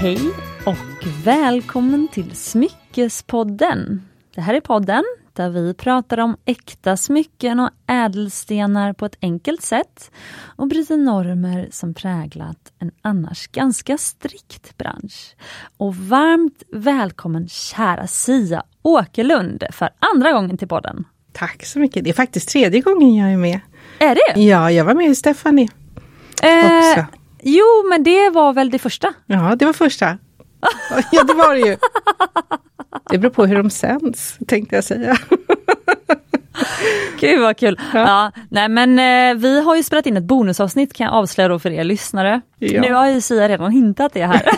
Hej och välkommen till Smyckespodden. Det här är podden där vi pratar om äkta smycken och ädelstenar på ett enkelt sätt och bryter normer som präglat en annars ganska strikt bransch. Och varmt välkommen kära Sia Åkerlund för andra gången till podden. Tack så mycket. Det är faktiskt tredje gången jag är med. Är det? Ja, jag var med i Stephanie Eh, också. Jo, men det var väl det första. Ja, det var första. Ja, det var det ju. Det beror på hur de sänds, tänkte jag säga. Gud vad kul! Ja. Ja. nej men eh, vi har ju spelat in ett bonusavsnitt kan jag avslöja då för er lyssnare. Ja. Nu har ju Sia redan hintat det här.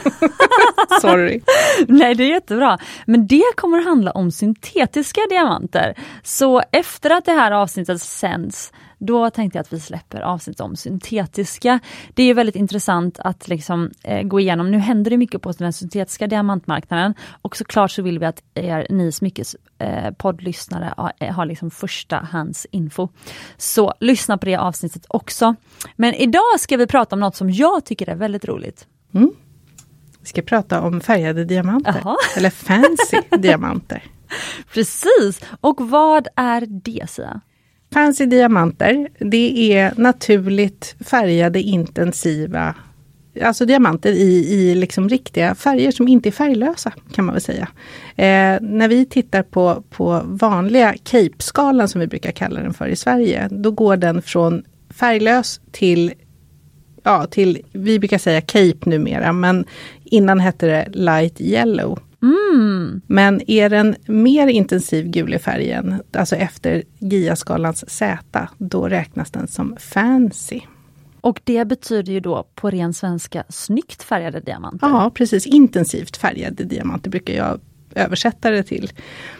Sorry. nej det är jättebra. Men det kommer handla om syntetiska diamanter. Så efter att det här avsnittet sänds då tänkte jag att vi släpper avsnitt om syntetiska. Det är väldigt intressant att liksom, eh, gå igenom. Nu händer det mycket på den syntetiska diamantmarknaden och såklart så vill vi att er, ni smyckes eh, har, eh, har liksom första hands info. Så lyssna på det avsnittet också. Men idag ska vi prata om något som jag tycker är väldigt roligt. Vi ska prata om färgade diamanter. Jaha. Eller fancy diamanter. Precis! Och vad är det Sia? Fancy diamanter, det är naturligt färgade intensiva Alltså diamanter i, i liksom riktiga färger som inte är färglösa kan man väl säga. Eh, när vi tittar på, på vanliga Cape-skalan som vi brukar kalla den för i Sverige, då går den från färglös till, ja till, vi brukar säga Cape numera, men innan hette det light yellow. Men är den mer intensiv gul i färgen, alltså efter GIA-skalans Z, då räknas den som fancy. Och det betyder ju då på ren svenska snyggt färgade diamanter. Ja, precis. Intensivt färgade diamanter brukar jag översätta det till.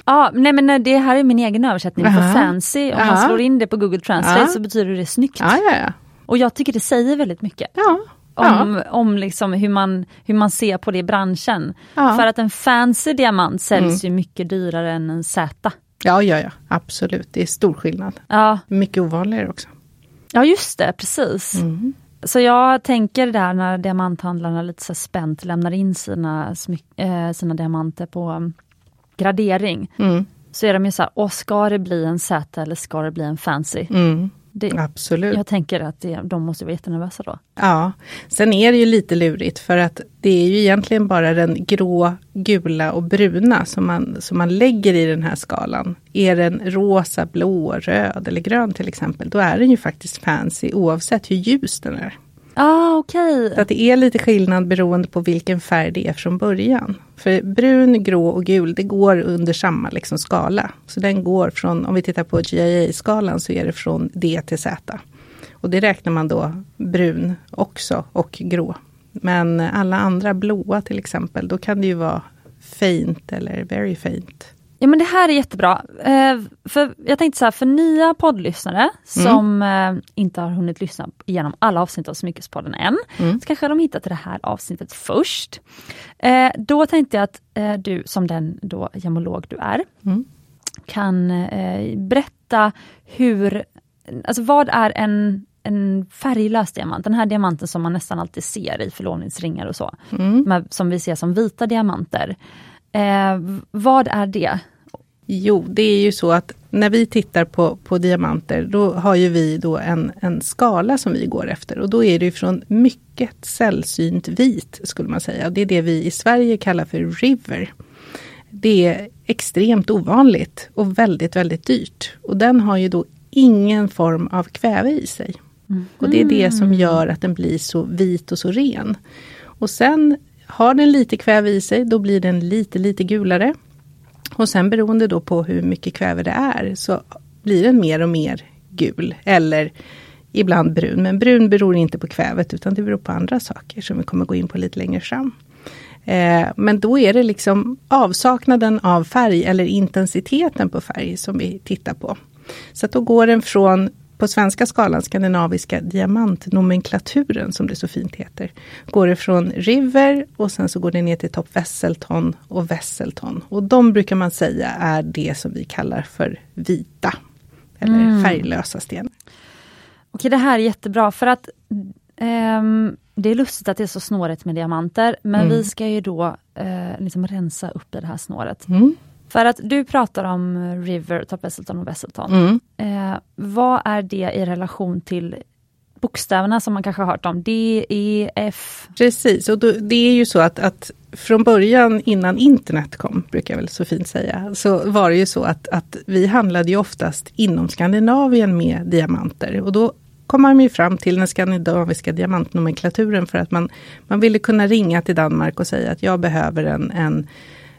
Ja, nej men nej, det här är min egen översättning. För Aha. fancy, om man Ja. slår in det på Google Translate Ja. så betyder det snyggt. Ja, ja, ja. Och jag tycker det säger väldigt mycket. ja. Ja. Om, om liksom hur, man, hur man ser på det i branschen. Ja. Mm. För att en fancy diamant säljs ju mycket dyrare än en Z. ja, ja, ja, absolut. Det är stor skillnad. Ja, Mycket ovanligare också. ja just det, precis. Mm. Så jag tänker där när diamanthandlarna lite så spänt lämnar in sina, eh, sina diamanter på um, gradering. Mm. Så är de ju så här, åh ska det bli en Z eller ska det bli en fancy? Mm. Det, Absolut. jag tänker att det, de måste vara jättenervösa då. Ja, sen är det ju lite lurigt för att det är ju egentligen bara den grå, gula och bruna som man, som man lägger i den här skalan. Är den rosa, blå, röd eller grön till exempel, då är den ju faktiskt fancy oavsett hur ljus den är. Ah, okay. Så att det är lite skillnad beroende på vilken färg det är från början. För brun, grå och gul, det går under samma liksom skala. Så den går från, om vi tittar på GIA-skalan så är det från D till Z. Och det räknar man då brun också och grå. Men alla andra blåa till exempel, då kan det ju vara faint eller very faint. Ja men det här är jättebra. Eh, för jag tänkte så här, för nya poddlyssnare som eh, inte har hunnit lyssna igenom alla avsnitt av Smyckespodden än, så kanske de hittar till det här avsnittet först. Eh, då tänkte jag att eh, du som den då gemolog du är, Mm. kan eh, berätta hur, alltså vad är en en färglös diamant, den här diamanten som man nästan alltid ser i förlovningsringar och så. Mm. Som vi ser som vita diamanter. Eh, vad är det? Jo, det är ju så att när vi tittar på, på diamanter, då har ju vi då en, en skala som vi går efter. Och då är det från mycket sällsynt vit, skulle man säga. Det är det vi i Sverige kallar för river. Det är extremt ovanligt och väldigt, väldigt dyrt. Och den har ju då ingen form av kväve i sig. Och det är det som gör att den blir så vit och så ren. Och sen har den lite kväve i sig, då blir den lite, lite gulare. Och sen beroende då på hur mycket kväve det är så blir den mer och mer gul eller ibland brun. Men brun beror inte på kvävet utan det beror på andra saker som vi kommer gå in på lite längre fram. Eh, men då är det liksom avsaknaden av färg eller intensiteten på färg som vi tittar på. Så att då går den från på svenska skalan, skandinaviska diamantnomenklaturen som det så fint heter, går det från river och sen så går det ner till topp Wesselton och Wesselton. Och de brukar man säga är det som vi kallar för vita. Eller färglösa stenar. Okej, det här är jättebra för att ehm, det är lustigt att det är så snårigt med diamanter, men Mm. vi ska ju då eh, liksom rensa upp i det här snåret. Mm. För att du pratar om River, Top Wesselton och Wesselton. Mm. Eh, vad är det i relation till bokstäverna som man kanske har hört om? D, E, F? Precis, och då, det är ju så att, att från början innan internet kom, brukar jag väl så fint säga, så var det ju så att, att vi handlade ju oftast inom Skandinavien med diamanter. Och då kom man ju fram till den skandinaviska diamantnomenklaturen för att man, man ville kunna ringa till Danmark och säga att jag behöver en, en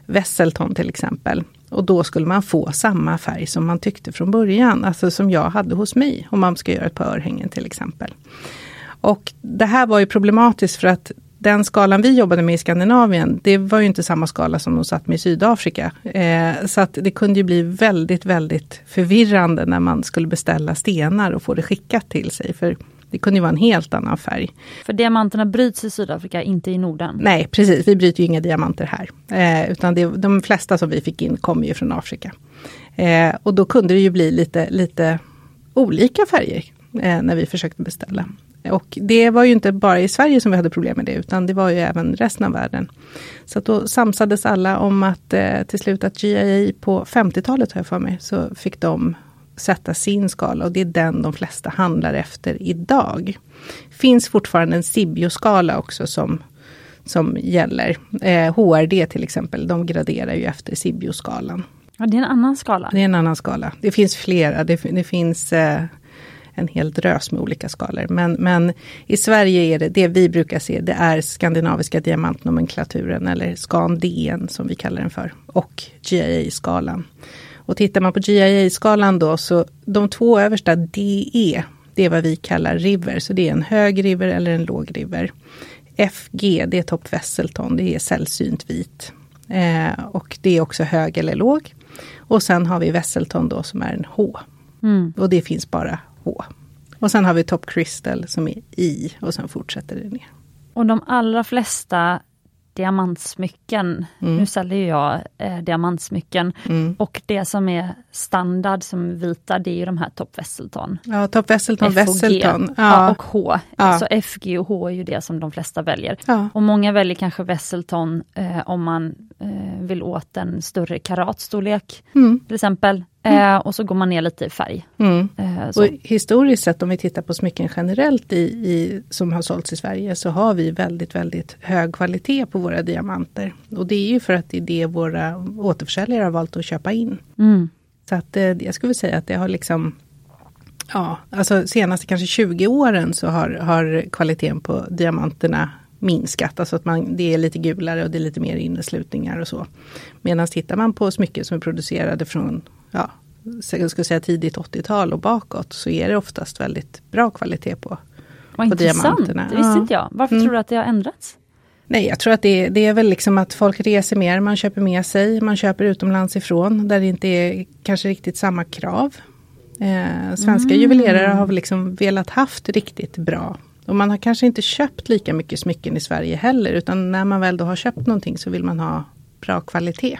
Wesselton till exempel. Och då skulle man få samma färg som man tyckte från början, alltså som jag hade hos mig, om man ska göra ett par örhängen till exempel. Och det här var ju problematiskt för att den skalan vi jobbade med i Skandinavien, det var ju inte samma skala som de satt med i Sydafrika. Eh, så att det kunde ju bli väldigt, väldigt förvirrande när man skulle beställa stenar och få det skickat till sig. För det kunde ju vara en helt annan färg. För diamanterna bryts i Sydafrika, inte i Norden. Nej, precis. Vi bryter ju inga diamanter här. Eh, utan det, de flesta som vi fick in kommer ju från Afrika. Eh, och då kunde det ju bli lite, lite olika färger eh, när vi försökte beställa. Och det var ju inte bara i Sverige som vi hade problem med det, utan det var ju även resten av världen. Så då samsades alla om att eh, till slut att GIA på 50-talet har jag för mig, så fick de sätta sin skala och det är den de flesta handlar efter idag. Finns fortfarande en Sibio-skala också som, som gäller. Eh, HRD till exempel, de graderar ju efter Sibio-skalan. Ja, det är en annan skala. Det är en annan skala. Det finns flera, det, det finns eh, en hel drös med olika skalor. Men, men i Sverige är det, det vi brukar se, det är skandinaviska diamantnomenklaturen eller SCAN-DN som vi kallar den för. Och GIA-skalan. Och tittar man på GIA-skalan då så de två översta DE, det är vad vi kallar river. Så det är en hög river eller en låg river. FG, det är Top Wesselton, det är sällsynt vit. Eh, och det är också hög eller låg. Och sen har vi Wesselton då som är en H. Mm. Och det finns bara H. Och sen har vi Top Crystal som är I och sen fortsätter det ner. Och de allra flesta diamantsmycken, Mm. nu säljer jag eh, diamantsmycken, Mm. och det som är standard som vita, det är ju de här Top Wesselton. Ja, Top Wesselton. Wesselton. Ja. Ja, och H. Ja. Så FG och H är ju det som de flesta väljer. ja. Och många väljer kanske Wesselton eh, om man eh, vill åt en större karatstorlek Mm. till exempel. Eh, och så går man ner lite i färg. Mm. Eh. Och historiskt sett om vi tittar på smycken generellt i, i, som har sålts i Sverige så har vi väldigt, väldigt hög kvalitet på våra diamanter. Och det är ju för att det är det våra återförsäljare har valt att köpa in. Mm. Så att eh, jag skulle säga att det har liksom Ja, alltså senaste kanske 20 åren så har, har kvaliteten på diamanterna minskat. Alltså att man, det är lite gulare och det är lite mer inneslutningar och så. Medan tittar man på smycken som är producerade från ja, jag skulle säga tidigt 80-tal och bakåt så är det oftast väldigt bra kvalitet på. Vad på intressant, diamanterna. det visste inte jag. Varför Mm. tror du att det har ändrats? Nej, jag tror att det, det är väl liksom att folk reser mer, man köper med sig, man köper utomlands ifrån där det inte är kanske riktigt samma krav. Eh, svenska Mm. juvelerare har väl liksom velat haft riktigt bra. Och man har kanske inte köpt lika mycket smycken i Sverige heller, utan när man väl då har köpt någonting så vill man ha bra kvalitet.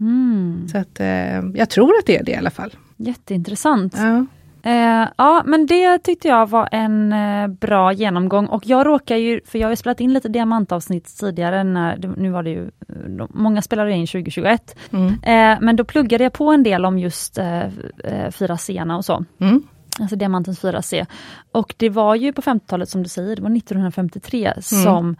Mm. Så att eh, jag tror att det är det i alla fall. Jätteintressant. Ja. Eh, ja, men det tyckte jag var en eh, bra genomgång och jag råkar ju, för jag har spelat in lite diamantavsnitt tidigare, när, nu var det ju, eh, många spelade in 2021, Mm. eh, men då pluggade jag på en del om just eh, eh, 4C och så. Mm. Alltså diamantens 4C. Och det var ju på 50-talet som du säger, det var 1953 som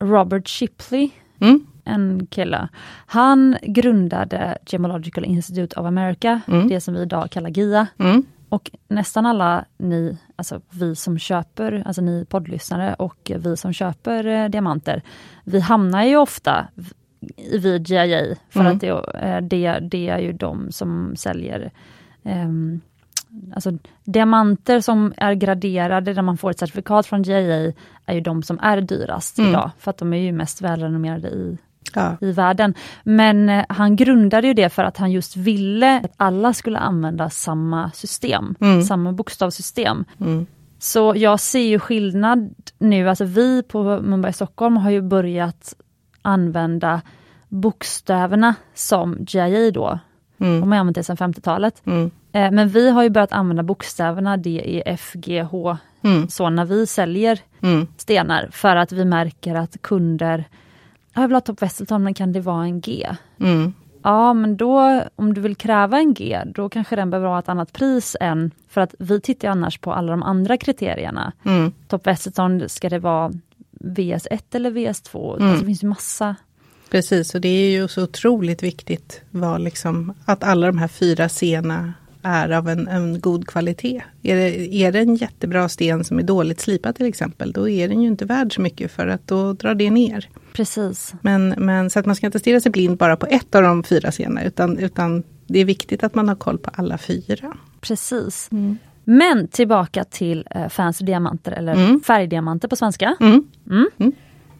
Robert Shipley, Mm. En kille, han grundade Gemological Institute of America, Mm. det som vi idag kallar GIA. Mm. Och nästan alla ni, alltså vi som köper, alltså ni poddlyssnare och vi som köper eh, diamanter, vi hamnar ju ofta vid GIA för Mm. att det, eh, det, det är ju de som säljer ehm, Alltså diamanter som är graderade där man får ett certifikat från GIA är ju de som är dyrast Mm. idag, för att de är ju mest välrenommerade i, Ja. i världen. Men eh, han grundade ju det för att han just ville att alla skulle använda samma system, Mm. samma bokstavssystem. Mm. Så jag ser ju skillnad nu, alltså vi på Mumbai Stockholm har ju börjat använda bokstäverna som GIA då. Mm. De har använt det sedan 50-talet. Mm. Eh, men vi har ju börjat använda bokstäverna D, E, F, G, H Mm. så när vi säljer Mm. stenar för att vi märker att kunder jag vill ha Top Wesselton men kan det vara en G? Mm. Ja men då om du vill kräva en G då kanske den behöver ha ett annat pris än för att vi tittar annars på alla de andra kriterierna. Mm. Top Wesselton ska det vara VS1 eller VS2? Mm. Alltså, det finns ju massa Precis, och det är ju så otroligt viktigt vad liksom, att alla de här fyra scenerna är av en, en god kvalitet. Är det, är det en jättebra sten som är dåligt slipad till exempel, då är den ju inte värd så mycket för att då drar det ner. Precis. Men, men så att man ska inte stirra sig blind bara på ett av de fyra scenerna, utan, utan det är viktigt att man har koll på alla fyra. Precis. Men tillbaka till eh, fancy diamanter eller Mm. färgdiamanter på svenska. Mm.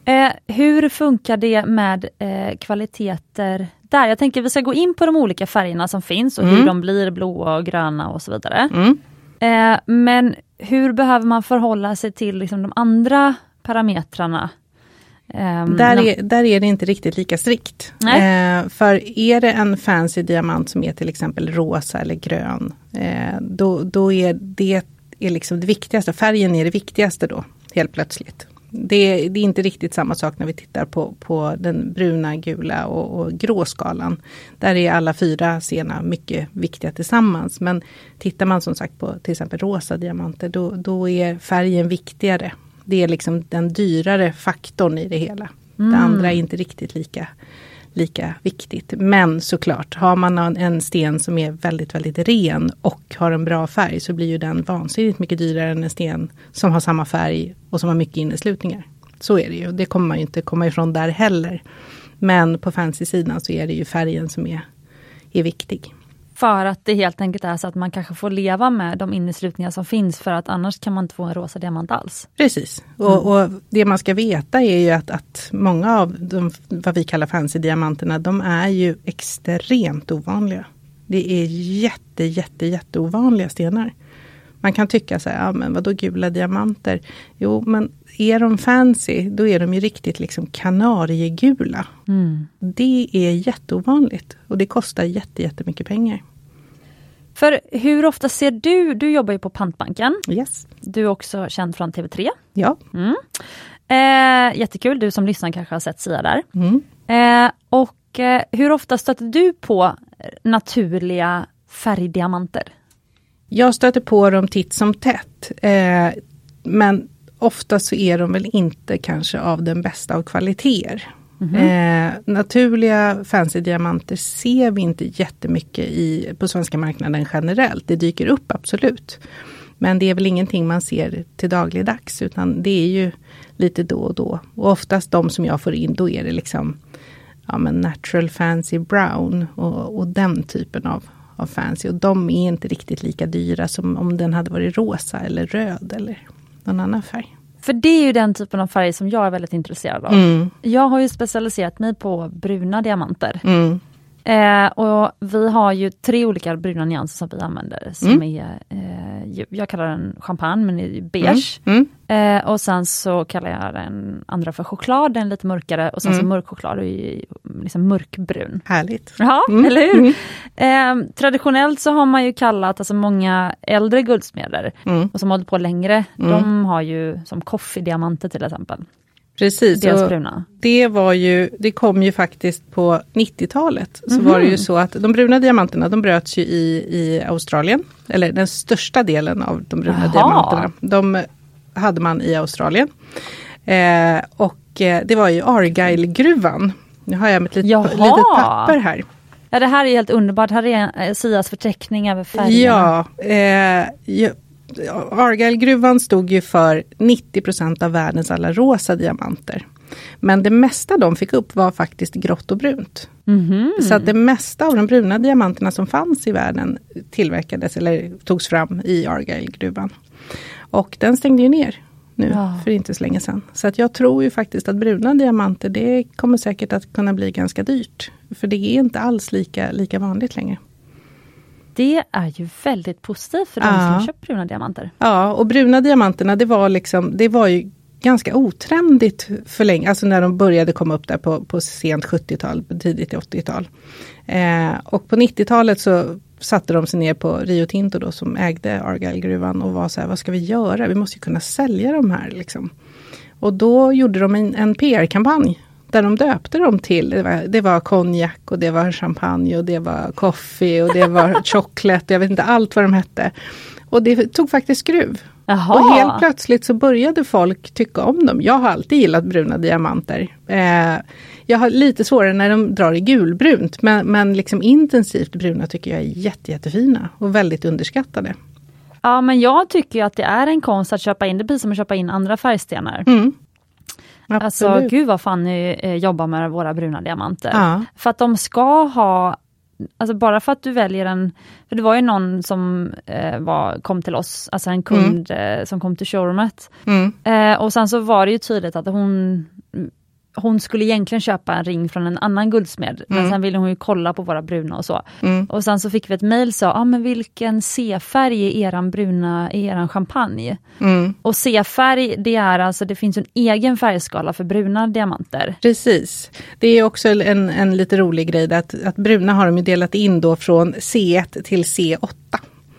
Eh, hur funkar det med eh, kvaliteter där? Jag tänker vi ska gå in på de olika färgerna som finns och hur Mm. de blir blåa och gröna och så vidare. Mm. Eh, men hur behöver man förhålla sig till liksom, de andra parametrarna? Ehm, Där, är, där är det inte riktigt lika strikt. Eh, för är det en fancy diamant som är till exempel rosa eller grön, eh, då, då är det är liksom det viktigaste. Färgen är det viktigaste då, helt plötsligt. Det, det är inte riktigt samma sak när vi tittar på, på den bruna, gula och, och grå skalan. Där är alla fyra scenerna mycket viktiga tillsammans. Men tittar man som sagt på till exempel rosa diamanter, då, då är färgen viktigare. Det är liksom den dyrare faktorn i det hela. Det andra är inte riktigt lika, lika viktigt. Men såklart, har man en, sten som är väldigt, väldigt ren och har en bra färg så blir ju den vansinnigt mycket dyrare än en sten som har samma färg och som har mycket inneslutningar. Så är det ju, det kommer man ju inte komma ifrån där heller. Men på fancy-sidan så är det ju färgen som är, är viktig. För att det helt enkelt är så att man kanske får leva med de inneslutningar som finns för att annars kan man inte få en rosa diamant alls. Precis, och, och det man ska veta är ju att, att många av de, vad vi kallar fancy-diamanterna, de är ju extremt ovanliga. Det är jätte, jätte, jätteovanliga stenar. Man kan tycka så här, ja men vadå gula diamanter? Jo, men är de fancy, då är de ju riktigt liksom kanariegula. Mm. Det är jätteovanligt och det kostar jätte, jättemycket pengar. För hur ofta ser du, du jobbar ju på Pantbanken, Yes, du är också känd från TV3. ja. Mm. Eh, jättekul, du som lyssnar kanske har sett Sia där. Mm. Eh, och eh, hur ofta stöter du på naturliga färgdiamanter? Jag stöter på dem titt som tätt. Eh, men ofta så är de väl inte kanske av den bästa av kvaliteter. Eh, naturliga fancy diamanter ser vi inte jättemycket i, på svenska marknaden generellt. Det dyker upp absolut. Men det är väl ingenting man ser till dagligdags utan det är ju lite då och då. Och oftast de som jag får in då är det liksom ja, men natural fancy brown och, och den typen av, av fancy. Och de är inte riktigt lika dyra som om den hade varit rosa eller röd eller någon annan färg. För det är ju den typen av färg som jag är väldigt intresserad av. Mm, Jag har ju specialiserat mig på bruna diamanter. mm, Eh, och vi har ju tre olika bruna nyanser som vi använder. Som Mm. är, eh, jag kallar den champagne men är beige. mm, Eh, och sen så kallar jag den andra för choklad, den är lite mörkare. Och sen så Mm. mörk choklad är liksom mörkbrun. härligt. Ja, Mm. eller hur? Mm. Eh, traditionellt så har man ju kallat, alltså många äldre guldsmeder Mm, och som hållit på längre, Mm. de har ju som coffee-diamanter till exempel. Precis. Deras och bruna. det var ju, det kom ju faktiskt på 90-talet. Så Mhm. var det ju så att de bruna diamanterna de bröts ju i, i Australien. Eller den största delen av de bruna Jaha. diamanterna. De hade man i Australien. Eh, och eh, det var ju Argyle-gruvan. Nu har jag mitt Jaha. litet papper här. Ja det här är helt underbart, här är eh, Sias förteckning över färgerna. Ja, eh, ja, Argyle-gruvan stod ju för 90% av världens alla rosa diamanter. Men det mesta de fick upp var faktiskt grått och brunt. Mhm. Så att det mesta av de bruna diamanterna som fanns i världen tillverkades eller togs fram i Argyle-gruvan. Och den stängde ju ner nu Ja. för inte så länge sedan. Så att jag tror ju faktiskt att bruna diamanter det kommer säkert att kunna bli ganska dyrt. För det är inte alls lika, lika vanligt längre. Det är ju väldigt positivt för de Ja. som köpt bruna diamanter. Ja, och bruna diamanterna det var liksom, det var ju ganska otrendigt för länge, alltså när de började komma upp där på, på sent 70-tal, tidigt 80-tal. Eh, och på 90-talet så, satte de sig ner på Rio Tinto då som ägde Argyle-gruvan och var så här, vad ska vi göra? Vi måste ju kunna sälja de här liksom. Och då gjorde de en, en PR-kampanj där de döpte dem till, det var, det var konjak och det var champagne och det var coffee och det var chocolate, jag vet inte allt vad de hette. Och det tog faktiskt skruv. Jaha. Och helt plötsligt så började folk tycka om dem. Jag har alltid gillat bruna diamanter. Eh, jag har lite svårare när de drar i gulbrunt, men, men liksom intensivt bruna tycker jag är jätte, jättefina och väldigt underskattade. Ja men jag tycker att det är en konst att köpa in, det blir som att köpa in andra färgstenar. Mm. Alltså Absolut. gud vad Fanny eh, jobbar med våra bruna diamanter. Ja. För att de ska ha Alltså bara för att du väljer en, för det var ju någon som eh, var, kom till oss, alltså en kund eh, som kom till showroomet. Mm. Eh, och sen så var det ju tydligt att hon hon skulle egentligen köpa en ring från en annan guldsmed, men Mm. sen ville hon ju kolla på våra bruna och så. Mm. Och sen så fick vi ett mail sa, ah, men vilken C-färg är eran bruna, är eran champagne? Mm. Och C-färg, det är alltså, det finns en egen färgskala för bruna diamanter. Precis. Det är också en, en lite rolig grej att, att bruna har de delat in då från C1 till C8.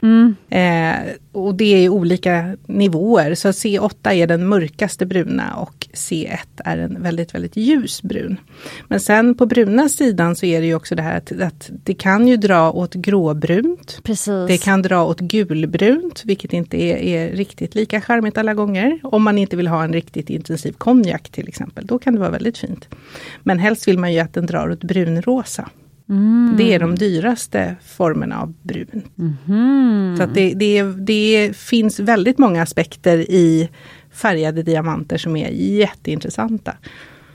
Mm. Eh, och det är olika nivåer. Så C8 är den mörkaste bruna och C1 är en väldigt, väldigt ljus brun. Men sen på bruna sidan så är det ju också det här att, att det kan ju dra åt gråbrunt. Precis. Det kan dra åt gulbrunt, vilket inte är, är riktigt lika charmigt alla gånger. Om man inte vill ha en riktigt intensiv konjak till exempel, då kan det vara väldigt fint. Men helst vill man ju att den drar åt brunrosa. Mm. Det är de dyraste formerna av brun. Mhm. Så det, det, det finns väldigt många aspekter i färgade diamanter som är jätteintressanta.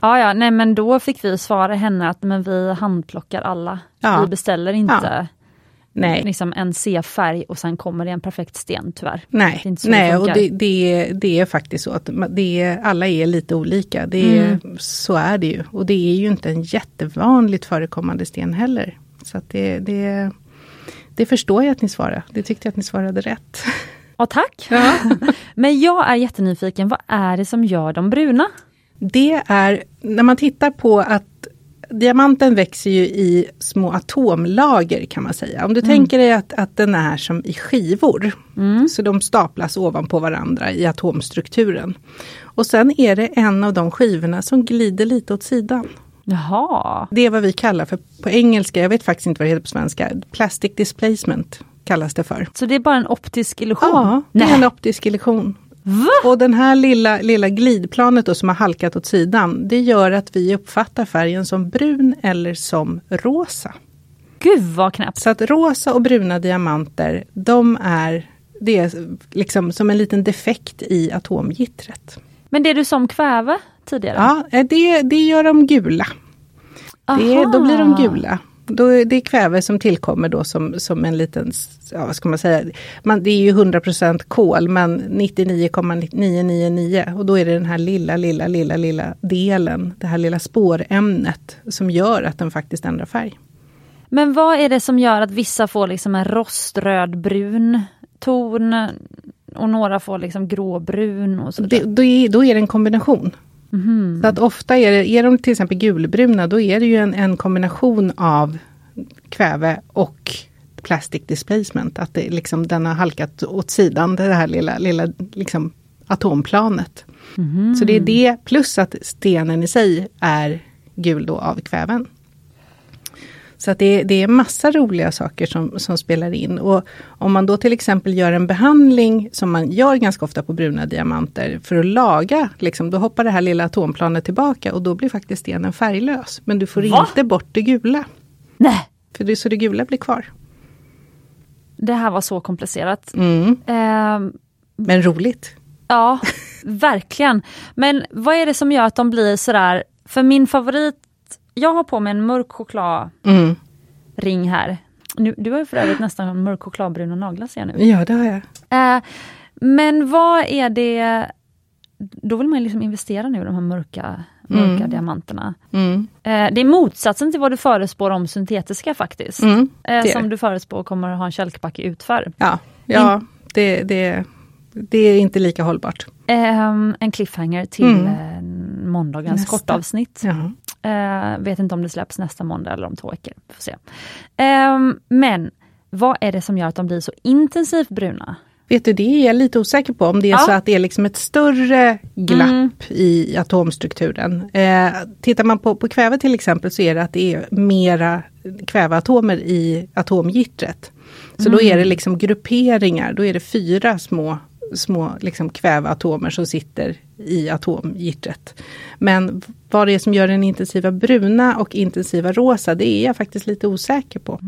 Ja, ja, nej men då fick vi svara henne att men vi handplockar alla. Ja. Vi beställer inte Ja. Nej, liksom en C-färg och sen kommer det en perfekt sten tyvärr. nej, nej och det, det, det är faktiskt så att det är, alla är lite olika. Det är, Mm. Så är det ju. Och det är ju inte en jättevanligt förekommande sten heller. Så det, det, det förstår jag att ni svarade. Det tyckte jag att ni svarade rätt. Ja, tack! Ja. Men jag är jättenyfiken, vad är det som gör dem bruna? Det är, när man tittar på att diamanten växer ju i små atomlager kan man säga. Om du tänker dig att, att den är som i skivor. Så de staplas ovanpå varandra i atomstrukturen. Och sen är det en av de skivorna som glider lite åt sidan. Jaha, Det är vad vi kallar för, på engelska, jag vet faktiskt inte vad det heter på svenska, plastic displacement kallas det för. så det är bara en optisk illusion? Ja, det är en optisk illusion. Va? Och den här lilla, lilla glidplanet då som har halkat åt sidan, det gör att vi uppfattar färgen som brun eller som rosa. Gud vad knäppt! Så att rosa och bruna diamanter, de är, det är liksom som en liten defekt i atomgittret. Men det du som kväve tidigare? Ja, eh, det, det gör de gula. Det, Aha. då blir de gula. Då är det kväve som tillkommer då som, som en liten, ja, vad ska man säga, man, det är ju 100% kol men 99,999 och då är det den här lilla, lilla, lilla, lilla delen, det här lilla spårämnet som gör att den faktiskt ändrar färg. Men vad är det som gör att vissa får liksom en roströdbrun ton och några får liksom gråbrun och så Det, då, är, då är det en kombination. Mhm. Så att ofta är det, är de till exempel gulbruna, då är det ju en, en kombination av kväve och plastic displacement. Att det liksom, den har halkat åt sidan, det här lilla, lilla liksom, atomplanet. Mhm. Så det är det, plus att stenen i sig är gul då av kväven. Så att det, är- det är massa roliga saker som, som spelar in. Och om man då till exempel gör en behandling, som man gör ganska ofta på bruna diamanter, för att laga, liksom, då hoppar det här lilla atomplanet tillbaka och då blir faktiskt stenen färglös. Men du får Va? inte bort det gula, Nej, för det, så det gula blir kvar. det här var så komplicerat. Mm. Ehm, Men roligt. ja, verkligen. Men vad är det som gör att de blir sådär, för min favorit, jag har på mig en mörk chokladring Mm. här. Nu, du har ju för övrigt nästan mörk chokladbruna naglar ser jag nu. Ja, det har jag. Eh, men vad är det, då vill man ju liksom investera nu i de här mörka, mörka Mm. diamanterna. Mm. Eh, det är motsatsen till vad du förespår om syntetiska faktiskt. Mm. Eh, som du förespår kommer att ha en kälkbacke utför. Ja, ja det, det, det är inte lika hållbart. Ehm, en cliffhanger till Mm. måndagens Nästa. kortavsnitt. Ja. Eh, vet inte om det släpps nästa måndag eller om två veckor. Får se. Ehm, men vad är det som gör att de blir så intensivt bruna? Vet du, det är jag lite osäker på. Om det är Ja. så att det är liksom ett större glapp Mm. i atomstrukturen. Eh, tittar man på, på kväve till exempel så är det att det är mera kväveatomer i atomgittret. Så då är det liksom grupperingar, då är det fyra små, små liksom kväveatomer som sitter i atomgittret. Men vad det är som gör den intensiva bruna och intensiva rosa, det är jag faktiskt lite osäker på.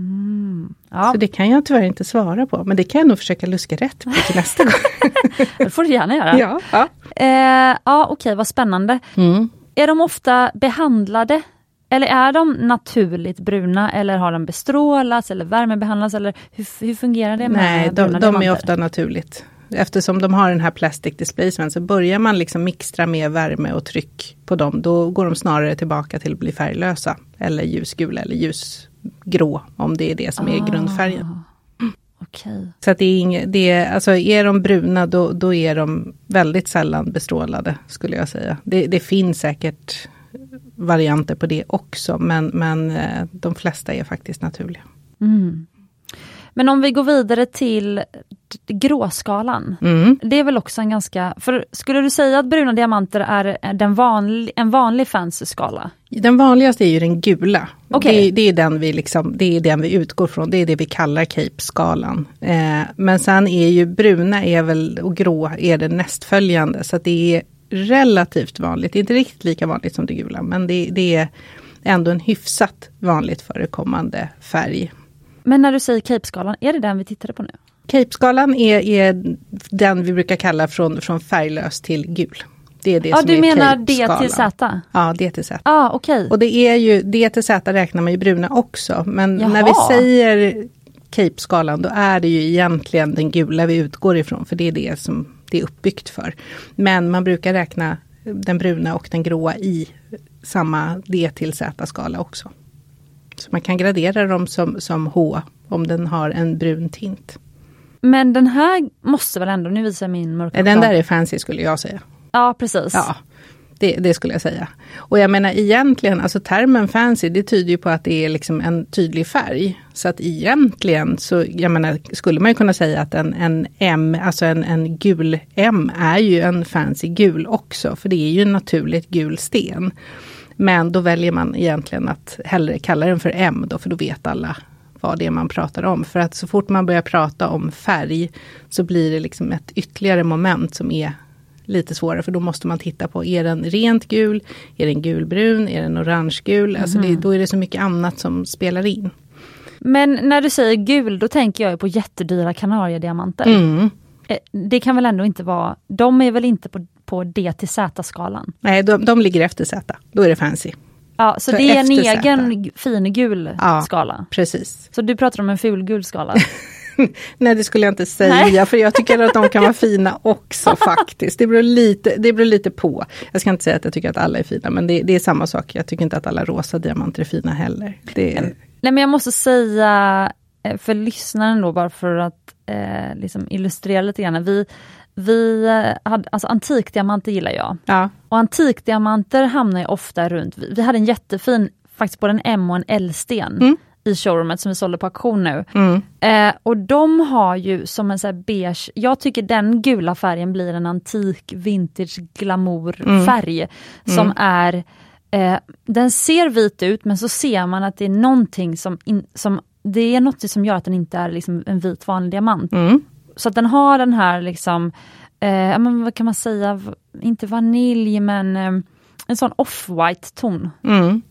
Ja, Så det kan jag tyvärr inte svara på, men det kan jag nog försöka luska rätt på till nästa gång. det får du gärna göra. ja, ja. Eh, ja okej, vad spännande. Mm. Är de ofta behandlade? Eller är de naturligt bruna eller har de bestrålats eller värmebehandlats? Eller hur, hur fungerar det med Nej, de, de är ofta naturligt. Eftersom de har den här plastic displacement så börjar man liksom mixtra med värme och tryck på dem, då går de snarare tillbaka till att bli färglösa. Eller ljusgula eller ljusgrå om det är det som är Ah. grundfärgen. Okej. Så att det är inget, det är, alltså är de bruna då, då är de väldigt sällan bestrålade skulle jag säga. Det, det finns säkert varianter på det också men, men eh, de flesta är faktiskt naturliga. Mm. Men om vi går vidare till gråskalan. Mm. Det är väl också en ganska, för skulle du säga att bruna diamanter är den vanlig, en vanlig fancy skala? Den vanligaste är ju den gula. Okej. Det, det, är den vi liksom, det är den vi utgår från, det är det vi kallar Cape-skalan. Eh, men sen är ju bruna är väl, och grå är det nästföljande, så det är relativt vanligt, inte riktigt lika vanligt som det gula, men det, det är ändå en hyfsat vanligt förekommande färg. Men när du säger Cape-skalan, är det den vi tittade på nu? Cape-skalan är, är den vi brukar kalla från, från färglös till gul. Det är det Ja, som du är menar D till Z? Ja, D till Z. Ja, okej. Och det är ju, D till Z räknar man ju bruna också. Men Jaha. när vi säger Cape-skalan då är det ju egentligen den gula vi utgår ifrån. För det är det som det är uppbyggt för. Men man brukar räkna den bruna och den gråa i samma D till Z-skala också. Så man kan gradera dem som, som H om den har en brun tint. Men den här måste väl ändå, nu visar jag min mörka Den där är fancy skulle jag säga. Ja, precis. Ja, det, det skulle jag säga. Och jag menar egentligen, alltså termen fancy, det tyder ju på att det är liksom en tydlig färg. Så att egentligen så, jag menar, skulle man ju kunna säga att en, en M, alltså en, en gul M är ju en fancy gul också, för det är ju en naturligt gul sten. Men då väljer man egentligen att hellre kalla den för M då, för då vet alla vad det är man pratar om. För att så fort man börjar prata om färg så blir det liksom ett ytterligare moment som är lite svårare, för då måste man titta på, är den rent gul? Är den gulbrun? Är den orangegul? Alltså det, då är det så mycket annat som spelar in. Men när du säger gul, då tänker jag på jättedyra Kanariediamanter. Mm. Eh, Det kan väl ändå inte vara, de är väl inte på, på D till Z-skalan? Nej, de, de ligger efter Z. Då är det fancy. Ja, så Så det är en Z. egen fin gul Ja. skala. Precis. Så du pratar om en fulgul skala? Nej, det skulle jag inte säga, Nej. för jag tycker att de kan vara fina också faktiskt. Det beror, lite, det beror lite på. Jag ska inte säga att jag tycker att alla är fina, men det, det är samma sak. Jag tycker inte att alla rosa diamanter är fina heller. Det, Nej men jag måste säga eh, för lyssnaren då bara för att eh, liksom illustrera lite grann. Vi, vi eh, hade, alltså antikdiamanter gillar jag. ja. Och antikdiamanter hamnar ju ofta runt, vi, hade en jättefin, faktiskt både en M och en L-sten Mm. i showroomet som vi sålde på auktion nu. Mm. Eh, och de har ju som en så här beige, jag tycker den gula färgen blir en antik vintage glamour Mm. färg som är eh, den ser vit ut men så ser man att det är någonting som, in, som det är något som gör att den inte är liksom en vit vanlig diamant. Mm. Så att den har den här liksom, eh, men vad kan man säga, inte vanilj men eh, en sån off-white ton. Mm.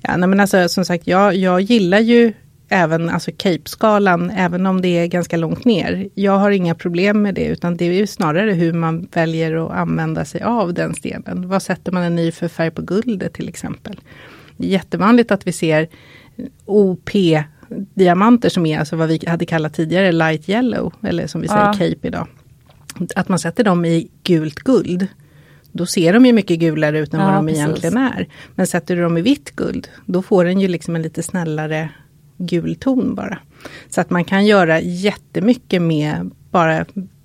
Ja, nej, men alltså, som sagt, jag, jag gillar ju även alltså Cape-skalan, även om det är ganska långt ner. Jag har inga problem med det, utan det är ju snarare hur man väljer att använda sig av den stenen. Vad sätter man en i för färg på guldet till exempel? Det är jättevanligt att vi ser OP OP-diamanter som är alltså vad vi hade kallat tidigare light yellow, eller som vi säger Ja. Cape idag. Att man sätter dem i gult guld. Då ser de ju mycket gulare ut än Ja, vad de precis. egentligen är. Men sätter du dem i vitt guld, då får den ju liksom en lite snällare gul ton bara. Så att man kan göra jättemycket med bara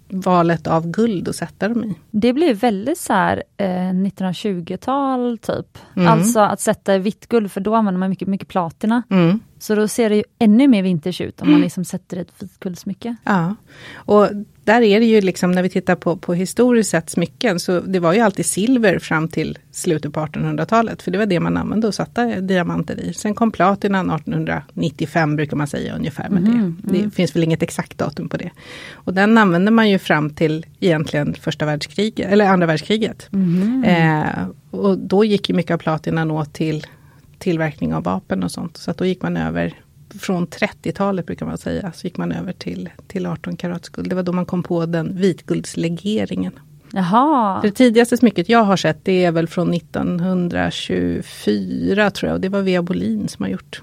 valet av guld och sätta dem i. Det blir väldigt så här eh, 1920-tal typ. Mm. Alltså att sätta vitt guld för då använder man mycket, mycket platina. Mm. Så då ser det ju ännu mer vintage ut om man liksom sätter ett vitguldsmycke. Ja, och där är det ju liksom när vi tittar på, på historiskt sett smycken, så det var ju alltid silver fram till slutet på 1800-talet, för det var det man använde och satte diamanter i. Sen kom platinan 1895 brukar man säga ungefär med Mhm, det. Det finns väl inget exakt datum på det. Och den använde man ju fram till egentligen första världskriget, eller andra världskriget. Mhm. Eh, och då gick ju mycket av platinan åt till tillverkning av vapen och sånt. Så att då gick man över från 30-talet brukar man säga, så gick man över till, till 18 karats guld. Det var då man kom på den vitguldslegeringen. Jaha, Det tidigaste smycket jag har sett det är väl från 1924 tror jag. Och det var Vea Bolin som har gjort.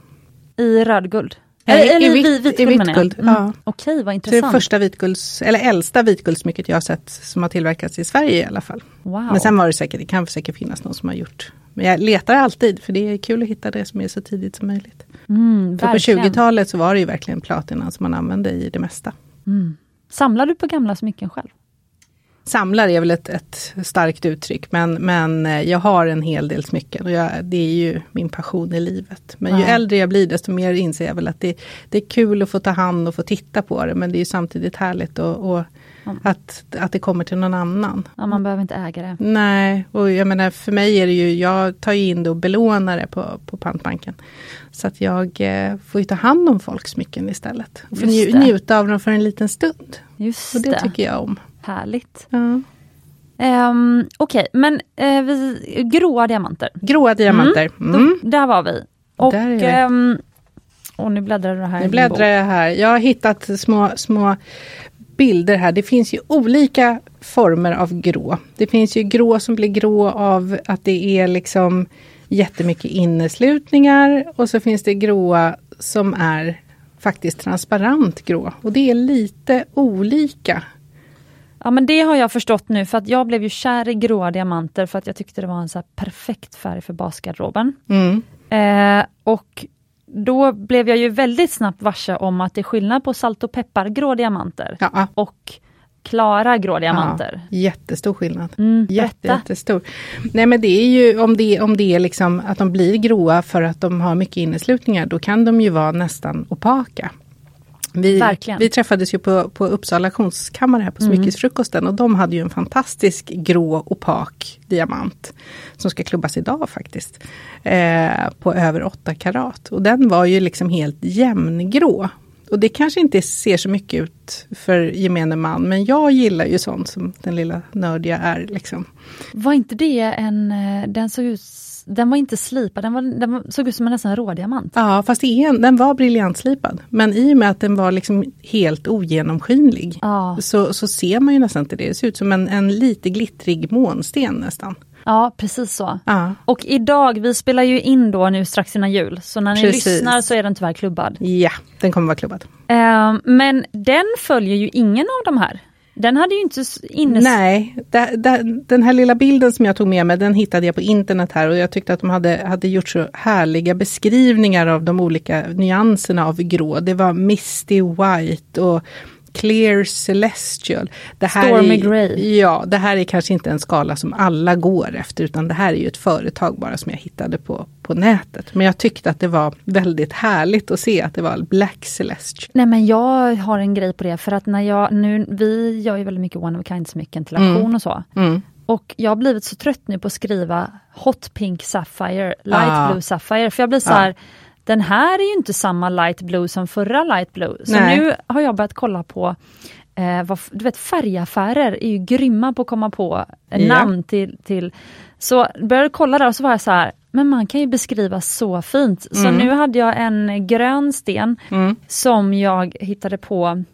i rödguld? Eller i eller i i vitguld vitguld, Mm. ja. Okej, vad Så det är intressant. första vitgulds, eller äldsta vitguldsmycket jag har sett som har tillverkats i Sverige i alla fall. Wow. Men sen var det säkert, det kan säkert finnas någon som har gjort. Men jag letar alltid för det är kul att hitta det som är så tidigt som möjligt. mm, För på verkligen. 20-talet så var det ju verkligen platinan som man använde i det mesta. Mm. Samlar du på gamla smycken själv? Samlar är väl ett, ett starkt uttryck men, men eh, jag har en hel del smycken och jag, det är ju min passion i livet. Men ju Ja. äldre jag blir desto mer inser jag väl att det, det är kul att få ta hand och få titta på det men det är ju samtidigt härligt och, och Mm. att, att det kommer till någon annan. Ja, man behöver inte äga det. Nej, och jag menar för mig är det ju, jag tar ju in det och belånar det på, på pantbanken. Så att jag eh, får ju ta hand om folks smycken istället. Och det. njuta av dem för en liten stund. Just Och det, det. tycker jag om. Härligt. Ja. Um, Okej, men eh, vi, gråa diamanter. Gråa diamanter. Mm. Då, där var vi. Och, Där är vi. ehm, och nu bläddrar du här. Nu bläddrar jag här. Jag har hittat små, små bilder här. Det finns ju olika former av grå. Det finns ju grå som blir grå av att det är liksom jättemycket inneslutningar och så finns det gråa som är faktiskt transparent grå. Och det är lite olika. Ja men det har jag förstått nu för att jag blev ju kär i gråa diamanter för att jag tyckte det var en så perfekt färg för basgarderoben. Mm. Eh, och då blev jag ju väldigt snabbt varse om att det är skillnad på salt och peppar grå diamanter Ja, och klara grå diamanter. Ja, jättestor skillnad. Mm, Jätte, jättestor. Nej men det är ju om det, om det är liksom att de blir gråa för att de har mycket inneslutningar, då kan de ju vara nästan opaka. Vi, vi träffades ju på, på Uppsala auktionskammare här på Mm. Smyckesfrukosten och de hade ju en fantastisk grå opak diamant. Som ska klubbas idag faktiskt. Eh, på över 8 karat. Och den var ju liksom helt jämngrå. Och det kanske inte ser så mycket ut för gemene man, men jag gillar ju sånt som den lilla nördiga är. Liksom. Var inte det en, eh, den såg ut, den var inte slipad, den, var, den såg ut som en nästan rådiamant. Ja, fast det är en, den var briljantslipad. Men i och med att den var liksom helt ogenomskinlig Ja. så, så ser man ju nästan inte det. Det ser ut som en, en lite glittrig månsten nästan. Ja, precis så. Ja, Och idag, vi spelar ju in då nu strax innan jul, så när ni Precis. lyssnar så är den tyvärr klubbad. ja den kommer vara klubbad. Eh, men den följer ju ingen av de här. Den hade ju inte innes... Nej, det, det, den här lilla bilden som jag tog med mig, den hittade jag på internet här och jag tyckte att de hade, hade gjort så härliga beskrivningar av de olika nyanserna av grå. Det var Misty White och Clear Celestial. Det här Stormy är, Grey. Ja, det här är kanske inte en skala som alla går efter utan det här är ju ett företag bara som jag hittade på, på nätet. Men jag tyckte att det var väldigt härligt att se att det var Black Celestial. Nej men jag har en grej på det för att när jag nu, vi gör ju väldigt mycket one of kind smycken till auktion och så. Mm. Och jag har blivit så trött nu på att skriva Hot Pink Sapphire, Light Ah. Blue Sapphire. För jag blir så Ja. här, den här är ju inte samma light blue som förra light blue. Så Nej. nu har jag börjat kolla på eh, vad, du vet färgaffärer är ju grymma på att komma på eh, Ja. namn till, till... Så började kolla där och så var jag så här, men man kan ju beskriva så fint. Så Mm. nu hade jag en grön sten Mm. som jag hittade på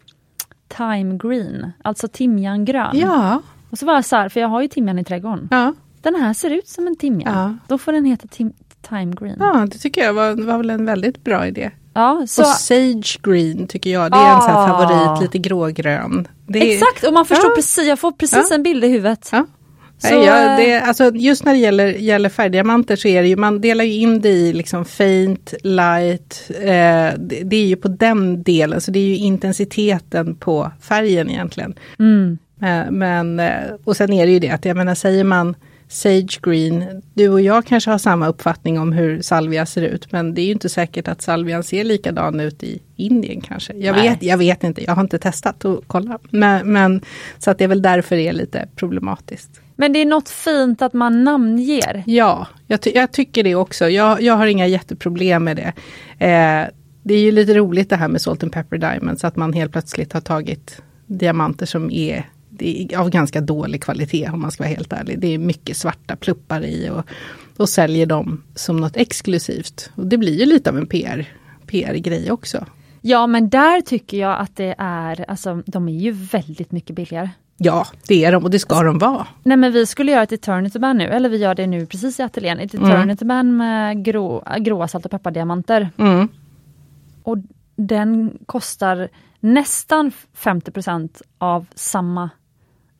Time Green, alltså timjangrön. Ja, Och så var jag så här, för jag har ju timjan i trädgården. ja. Den här ser ut som en timjan. Ja. Då får den heta tim Time Green. Ja, det tycker jag var, var väl en väldigt bra idé. Ja, så, Och Sage Green tycker jag, det är en sån Ah. favorit, lite grågrön. Det exakt, och man förstår Ja. precis, jag får precis Ja. en bild i huvudet. Ja. Så, eh, det, alltså, just när det gäller, gäller färgdiamanter så är det ju, man delar ju in det i liksom faint, light, eh, det, det är ju på den delen, så det är ju intensiteten på färgen egentligen. mm, Eh, Men, eh, och sen är det ju det att, jag menar säger man, Sage Green. Du och jag kanske har samma uppfattning om hur salvia ser ut. Men det är ju inte säkert att salvian ser likadan ut i Indien kanske. Jag, vet, jag vet inte, jag har inte testat och kolla. Men, men, så att det är väl därför det är lite problematiskt. Men det är något fint att man namnger. Ja, jag, ty jag tycker det också. Jag, jag har inga jätteproblem med det. Eh, det är ju lite roligt det här med Salt and Pepper Diamonds, att man helt plötsligt har tagit diamanter som är är av ganska dålig kvalitet om man ska vara helt ärlig. Det är mycket svarta pluppar i och, och säljer dem som något exklusivt. Och det blir ju lite av en PR, PR-grej också. Ja men där tycker jag att det är, alltså de är ju väldigt mycket billigare. Ja, det är de och det ska de vara. Nej men vi skulle göra ett Eternity Band nu, eller vi gör det nu precis i ateljén. Ett mm. Eternity Band med grå, gråa salt och peppardiamanter. Mm. Och den kostar nästan 50% av samma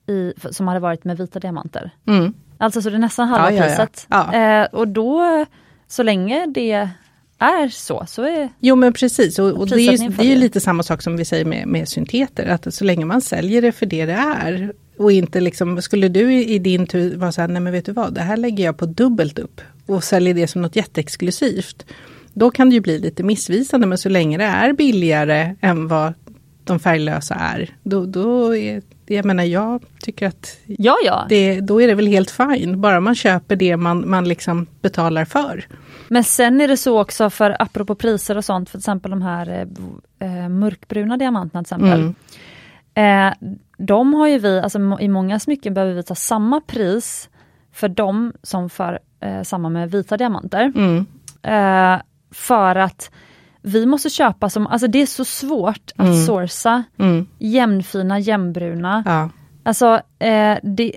i, som hade varit med vita diamanter. Mm. Alltså så det är nästan halva ja, priset. Ja, ja. Eh, och då, så länge det är så, så är Jo men precis, och, och det, är ju, det är lite samma sak som vi säger med, med synteter, att så länge man säljer det för det det är och inte liksom, skulle du i, din tur vara så här, nej men vet du vad, det här lägger jag på dubbelt upp och säljer det som något jätteexklusivt. Då kan det ju bli lite missvisande, men så länge det är billigare än vad de färglösa är, då, då är jag menar jag tycker att ja, ja. Det, då är det väl helt fine, bara man köper det man, man liksom betalar för. Men sen är det så också för apropå priser och sånt, för exempel de här eh, eh mörkbruna diamanterna till exempel. Mm. Eh, de har ju vi, alltså i många smycken behöver vi ta samma pris för dem som för eh, samma med vita diamanter. Mm. Eh, för att vi måste köpa som, alltså det är så svårt att mm. sourca mm. jämnfina, jämnbruna. Ja. Alltså eh, det,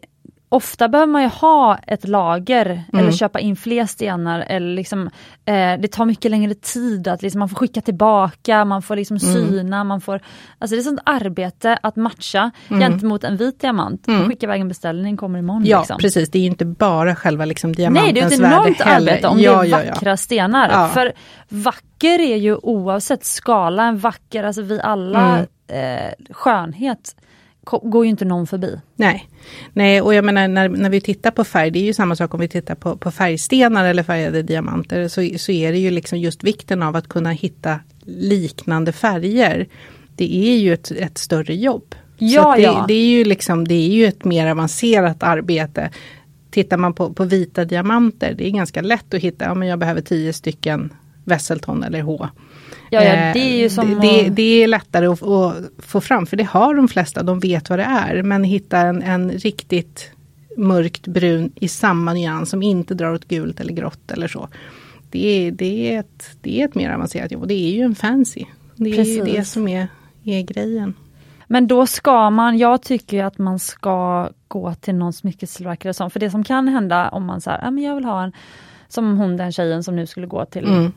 ofta behöver man ju ha ett lager mm. eller köpa in fler stenar. Eller liksom, eh, det tar mycket längre tid, att liksom, man får skicka tillbaka, man får liksom mm. syna, man får... Alltså det är sånt arbete att matcha mm. gentemot en vit diamant. Mm. Skicka iväg en beställning, kommer imorgon. Ja liksom. precis, det är inte bara själva liksom diamantens Nej, det är ett enormt arbete om ja, det är vackra ja, ja. stenar. För vacker är ju oavsett skala, en vacker, alltså vi alla, mm. eh, skönhet går ju inte någon förbi. Nej, Nej och jag menar när, när vi tittar på färg, det är ju samma sak om vi tittar på, på färgstenar eller färgade diamanter, så, så är det ju liksom just vikten av att kunna hitta liknande färger. Det är ju ett, ett större jobb. Ja, det, ja. det, är ju liksom, det är ju ett mer avancerat arbete. Tittar man på, på vita diamanter, det är ganska lätt att hitta, ja men jag behöver tio stycken Wesselton eller H. Ja, ja, det är ju eh, som det, det, det är lättare att, att, få fram, för det har de flesta, de vet vad det är. Men hitta en, en riktigt mörkt brun i samma nyans som inte drar åt gult eller grått eller så. Det är, det är, ett, det är ett mer avancerat jobb och det är ju en fancy. Det är Precis. ju det som är, är grejen. Men då ska man, jag tycker att man ska gå till någon smyckestillverkare som, för det som kan hända om man säger, ja men jag vill ha en, som hon den tjejen som nu skulle gå till mm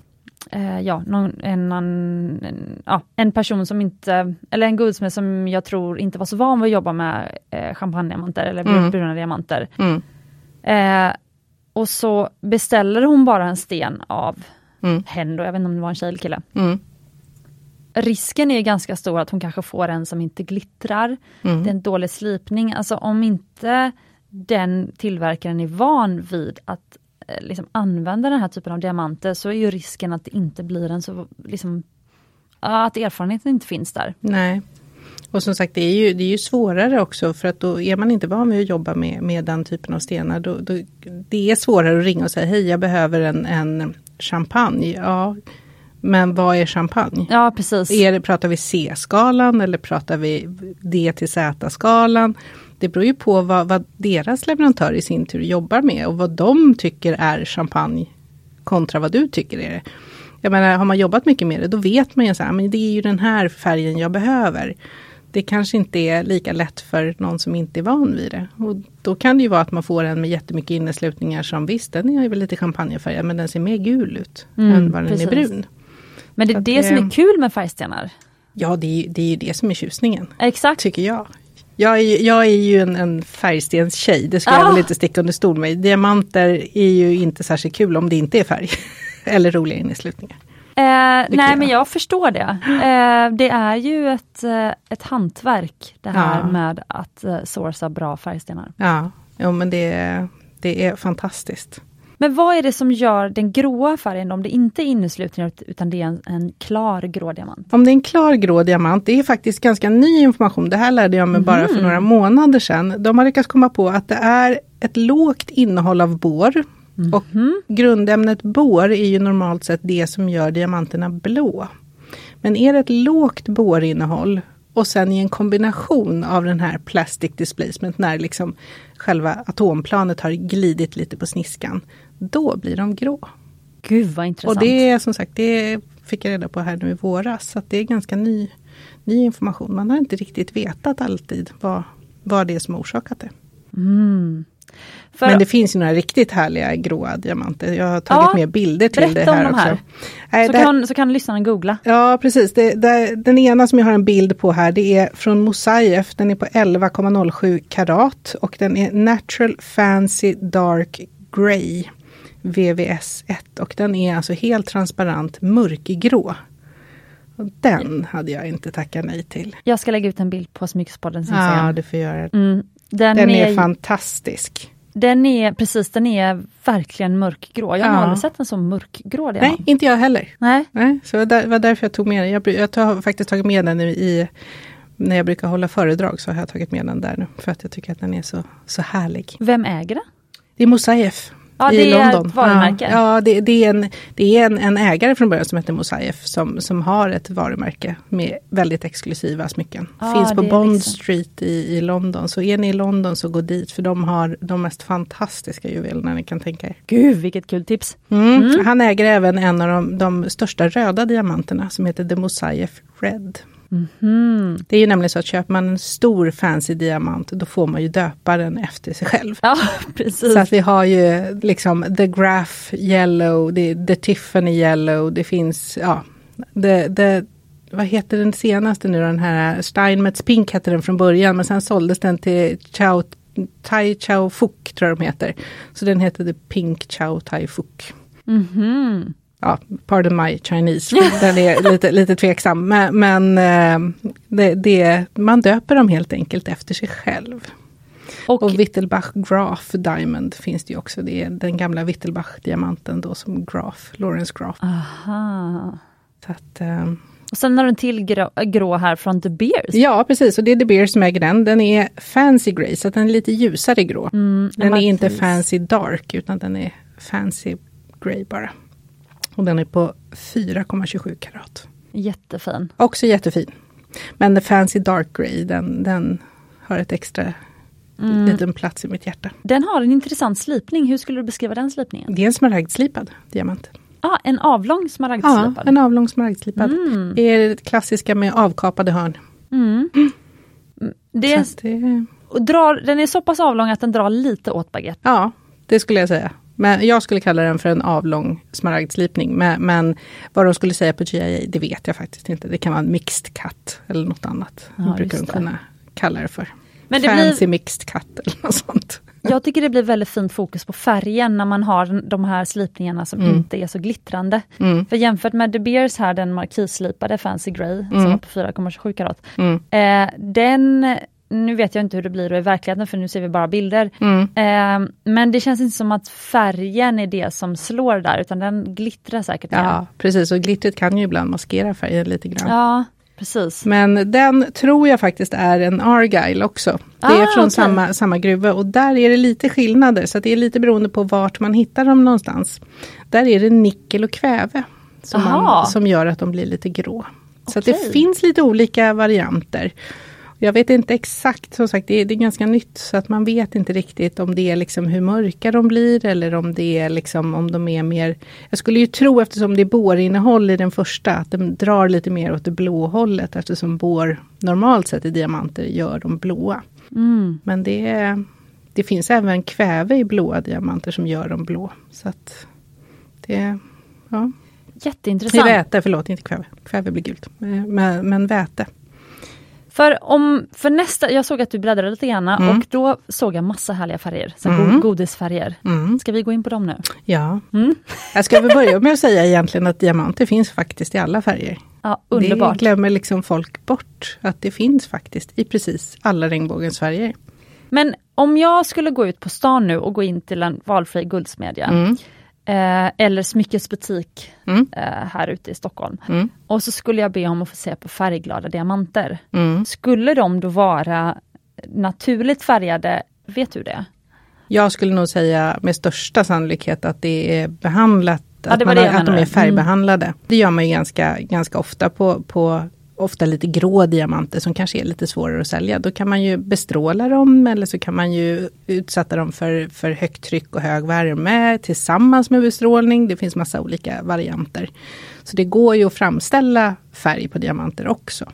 eh, ja, någon, en, en, ja, en person som inte, eller en guldsmed som jag tror inte var så van vid att jobba med eh, champagnediamanter eller mm. bruna diamanter. Mm. Eh, och så beställer hon bara en sten av mm. då, jag vet inte om det var en tjej eller kille. Mm. Risken är ganska stor att hon kanske får en som inte glittrar. Mm. Det är en dålig slipning. Alltså om inte den tillverkaren är van vid att liksom använda den här typen av diamanter så är ju risken att det inte blir en så liksom, att erfarenheten inte finns där. Nej. Och som sagt det är ju, det är ju svårare också för att då är man inte van vid att jobba med, med den typen av stenar. Då, då, det är svårare att ringa och säga hej jag behöver en, en champagne. Ja, men vad är champagne? Ja precis. Är det, pratar vi C-skalan eller pratar vi D till Z-skalan? Det beror ju på vad, vad, deras leverantör i sin tur jobbar med och vad de tycker är champagne kontra vad du tycker är det. Jag menar, har man jobbat mycket med det, då vet man ju så här, men det är ju den här färgen jag behöver. Det kanske inte är lika lätt för någon som inte är van vid det. Och då kan det ju vara att man får en med jättemycket inneslutningar som visst, den är väl lite champagnefärgad, men den ser mer gul ut mm, än vad den precis. är brun. Men det är det, det som är kul med färgstenar. Ja, det är, det är ju det som är tjusningen. Exakt. Tycker jag. Jag är, jag är ju en, en färgstenstjej, det ska ah. jag väl inte sticka under stol med. Diamanter är ju inte särskilt kul om det inte är färg. Eller roliga inneslutningar. Eh, nej jag. men jag förstår det. Eh, det är ju ett, eh, ett hantverk det här ja. med att eh, sourca bra färgstenar. Ja, jo, men det, det är fantastiskt. Men vad är det som gör den gråa färgen om det inte är inneslutningar utan det är en, en klar grå diamant? Om det är en klar grå diamant, det är faktiskt ganska ny information. Det här lärde jag mig mm. bara för några månader sedan. De har lyckats komma på att det är ett lågt innehåll av bor. Mm. Och grundämnet bor är ju normalt sett det som gör diamanterna blå. Men är det ett lågt borinnehåll och sen i en kombination av den här plastic displacement när liksom själva atomplanet har glidit lite på sniskan. Då blir de grå. Gud vad intressant. Och det är som sagt, det fick jag reda på här nu i våras. Så det är ganska ny, ny information. Man har inte riktigt vetat alltid vad, vad det är som orsakat det. Mm. För, Men det finns ju några riktigt härliga gråa diamanter. Jag har tagit ja, med bilder till det här, de här. också. Nej, så, det, kan, så kan lyssnarna googla. Ja precis. Det, det, den ena som jag har en bild på här det är från Mosaief. Den är på 11,07 karat och den är Natural Fancy Dark Grey VVS1 och den är alltså helt transparent mörkgrå. Den hade jag inte tackat nej till. Jag ska lägga ut en bild på Smyckespodden. Ja, du får göra det. Mm, den, den är, är, fantastisk. Den är precis, den är verkligen mörkgrå. Jag har ja. aldrig sett en så mörkgrå. Nej, inte jag heller. Nej. Nej så det var därför jag tog med den. Jag, jag har faktiskt tagit med den i, när jag brukar hålla föredrag så har jag tagit med den där nu. För att jag tycker att den är så, så härlig. Vem äger den? Det är Mosaief. Ja, det i London. varumärke. Ja, ja det, det, är, en, det är en, en, ägare från början som heter Mosaief som, som har ett varumärke med väldigt exklusiva smycken. Ja, Finns på Bond liksom. Street i, i London. Så är ni i London så gå dit för de har de mest fantastiska juvelerna ni kan tänka er. Gud vilket kul tips! Mm. Mm. Han äger även en av de, de största röda diamanterna som heter The Mosaief Red. Mm. Det är ju nämligen så att köper man en stor fancy diamant då får man ju döpa den efter sig själv. Ja, precis. Så att vi har ju liksom The Graph Yellow, the, the Tiffany Yellow, det finns, ja, the, the, vad heter den senaste nu den här Steinmetz Pink hette den från början men sen såldes den till Chao Tai Chao Fuk tror jag de heter. Så den heter The Pink Chao Tai Fuk. Mm -hmm ja, pardon my Chinese, den är lite, lite tveksam. Men, men eh, det, det, man döper dem helt enkelt efter sig själv. Och, och Wittelbach Graf Diamond finns det ju också. Det är den gamla Wittelbach-diamanten då som Graf, Lawrence Graf. Aha. Så att, um, och sen har du en till grå, grå, här från The Beers. Ja precis, och det är The Beers som äger den. Den är Fancy Grey, så den är lite ljusare grå. Mm, den är inte Fancy Dark, utan den är Fancy Grey bara. Och den är på 4,27 karat. Jättefin. Också jättefin. Men The Fancy Dark Grey, den, den har ett extra mm. liten plats i mitt hjärta. Den har en intressant slipning. Hur skulle du beskriva den slipningen? Det är en smaragdslipad diamant. Ah, en avlång smaragdslipad? Ja, en avlång smaragdslipad. Mm. Det är det klassiska med avkapade hörn. Mm. Det, är, det... Drar, den är så pass avlång att den drar lite åt baguette. Ja, det skulle jag säga. Men jag skulle kalla den för en avlång smaragdslipning. Men, men vad de skulle säga på GIA, det vet jag faktiskt inte. Det kan vara en mixed cut eller något annat. Ja, det brukar de kunna kalla det för. Men det Fancy blir... mixed cut eller något sånt. Jag tycker det blir väldigt fint fokus på färgen när man har de här slipningarna som mm. inte är så glittrande. Mm. För jämfört med De Beers här, den markisslipade Fancy Grey, mm. som var på 4,27 karat. Mm. Eh, den nu vet jag inte hur det blir i verkligheten för nu ser vi bara bilder. Mm. Eh, men det känns inte som att färgen är det som slår där utan den glittrar säkert. Ja igen. precis och glittret kan ju ibland maskera färgen lite grann. Ja precis. Men den tror jag faktiskt är en Argyle också. Det är ah, från okay. samma, samma gruva och där är det lite skillnader så det är lite beroende på vart man hittar dem någonstans. Där är det nickel och kväve som, man, som gör att de blir lite grå. Så okay. det finns lite olika varianter. Jag vet inte exakt, som sagt det är, det är ganska nytt så att man vet inte riktigt om det är liksom hur mörka de blir eller om det är liksom om de är mer Jag skulle ju tro eftersom det är bårinnehåll i den första att de drar lite mer åt det blå hållet eftersom bår normalt sett i diamanter gör de blåa. Mm. Men det, det finns även kväve i blåa diamanter som gör dem blå. Så att det, ja. Jätteintressant. I väte, förlåt inte kväve. Kväve blir gult. Men, men väte. För, om, för nästa, jag såg att du bläddrade lite grann mm. och då såg jag massa härliga färger, så mm. godisfärger. Mm. Ska vi gå in på dem nu? Ja. Mm. Jag ska väl börja med att säga egentligen att diamanter finns faktiskt i alla färger. Ja, underbart. Det glömmer liksom folk bort, att det finns faktiskt i precis alla regnbågens färger. Men om jag skulle gå ut på stan nu och gå in till en valfri guldsmedja Mm. Eh, eller smyckesbutik Mm. eh, här ute i Stockholm. Mm. Och så skulle jag be om att få se på färgglada diamanter. Mm. Skulle de då vara naturligt färgade, vet du det? Jag skulle nog säga med största sannolikhet att det är behandlat, Ja, att, man det att de är färgbehandlade. Det gör man ju ganska, ganska ofta på, på ofta lite grå diamanter som kanske är lite svårare att sälja. Då kan man ju bestråla dem eller så kan man ju utsätta dem för, för högt tryck och hög värme tillsammans med bestrålning. Det finns massa olika varianter. Så det går ju att framställa färg på diamanter också.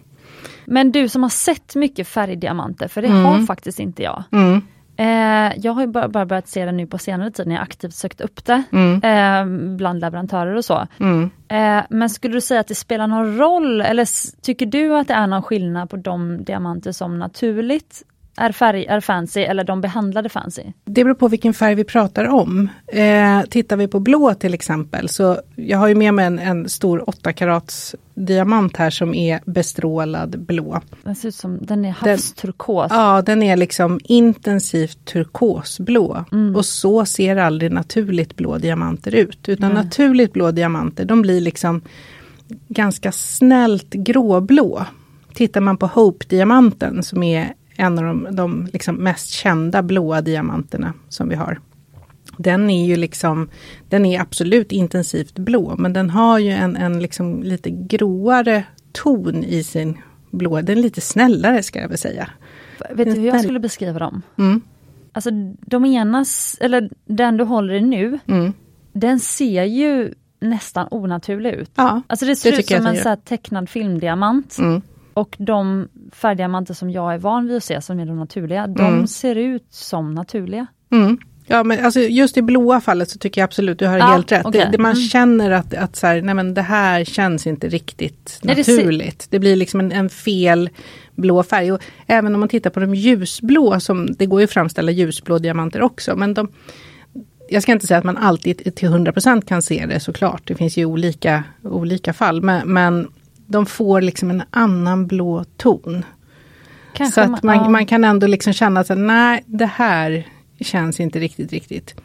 Men du som har sett mycket färgdiamanter, för det Mm. har faktiskt inte jag. Mm, Eh, jag har ju bara, bara börjat se det nu på senare tid när jag aktivt sökt upp det mm, eh, bland leverantörer och så. mm. Eh, men skulle du säga att det spelar någon roll eller tycker du att det är någon skillnad på de diamanter som naturligt är, färg, är fancy eller de behandlade fancy? Det beror på vilken färg vi pratar om. Eh, tittar vi på blå till exempel, så jag har ju med mig en, en stor 8 karats diamant här som är bestrålad blå. Den ser ut som, den är havsturkos. Ja, den är liksom intensivt turkosblå. Mm. Och så ser aldrig naturligt blå diamanter ut. Utan Nej. naturligt blå diamanter, de blir liksom ganska snällt gråblå. Tittar man på Hope-diamanten som är en av de, de liksom mest kända blåa diamanterna som vi har. Den är ju liksom, den är absolut intensivt blå, men den har ju en, en liksom lite gråare ton i sin blå. Den är lite snällare ska jag väl säga. Vet du hur jag skulle beskriva dem? Mm, Alltså de enas, eller den du håller i nu, mm. den ser ju nästan onaturlig ut. Ja, Alltså det ser Det ut som en så tecknad filmdiamant. mm, Och de färgdiamanter som jag är van vid att se som är de naturliga, de Mm. ser ut som naturliga. mm. Ja men alltså just i blåa fallet så tycker jag absolut, du har Ja, helt rätt. okej. Det, det man Mm. känner att, att så här, nej men det här känns inte riktigt Nej, det naturligt. Det, blir liksom en, en fel blå färg. Och även om man tittar på de ljusblå, som, det går ju att framställa ljusblå diamanter också. Men de, jag ska inte säga att man alltid till 100% kan se det såklart. Det finns ju olika, olika fall. Men, men de får liksom en annan blå ton. Kanske Så att man, ja. man kan ändå liksom känna att nej, det här känns inte riktigt riktigt.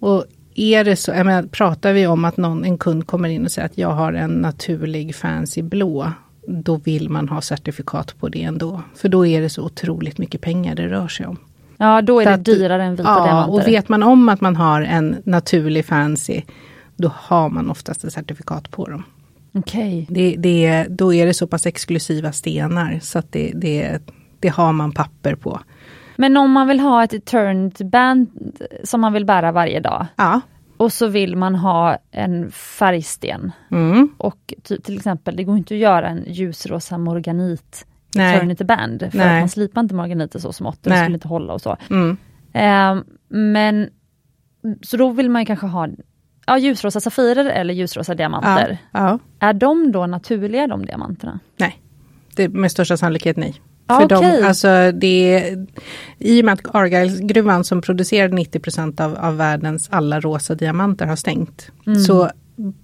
Och är det så, jag menar, pratar vi om att någon, en kund kommer in och säger att jag har en naturlig fancy blå, då vill man ha certifikat på det ändå. För då är det så otroligt mycket pengar det rör sig om. ja, då är det att- dyrare än vita Ja, diamanter. och vet man om att man har en naturlig fancy, då har man oftast ett certifikat på dem. Okej. Det, det, då är det så pass exklusiva stenar så att det, det, det har man papper på. Men om man vill ha ett eternity band som man vill bära varje dag Ja. och så vill man ha en färgsten Mm. och till exempel, det går inte att göra en ljusrosa morganit Nej. eternity band för Nej. att man slipar inte morganiter så smått, det skulle inte hålla och så. Mm. Ehm, men så då vill man kanske ha ja, ljusrosa safirer eller ljusrosa diamanter. Ja. Är de då naturliga de diamanterna? Nej, det, med största sannolikhet nej. Ja, För okej. de, alltså det, I och med att Argyle-gruvan som producerar 90 av, av världens alla rosa diamanter har stängt. Mm. Så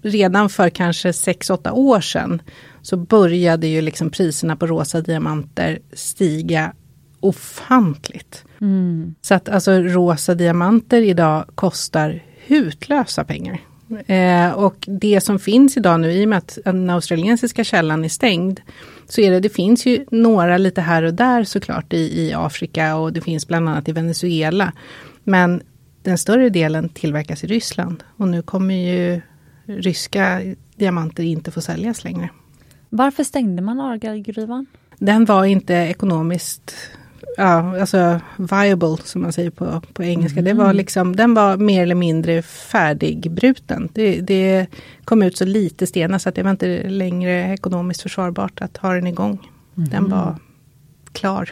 redan för kanske 6-8 år sedan så började ju liksom priserna på rosa diamanter stiga ofantligt. Mm. Så att alltså rosa diamanter idag kostar hutlösa pengar. Eh, och det som finns idag nu i och med att den australiensiska källan är stängd. Så är det, det finns ju några lite här och där såklart i, i Afrika och det finns bland annat i Venezuela. Men den större delen tillverkas i Ryssland. Och nu kommer ju ryska diamanter inte få säljas längre. Varför stängde man Argyle-gruvan? Den var inte ekonomiskt ja, alltså viable som man säger på, på engelska. Det var liksom, den var mer eller mindre färdigbruten. Det, det kom ut så lite stenar så att det var inte längre ekonomiskt försvarbart att ha den igång. Den var klar.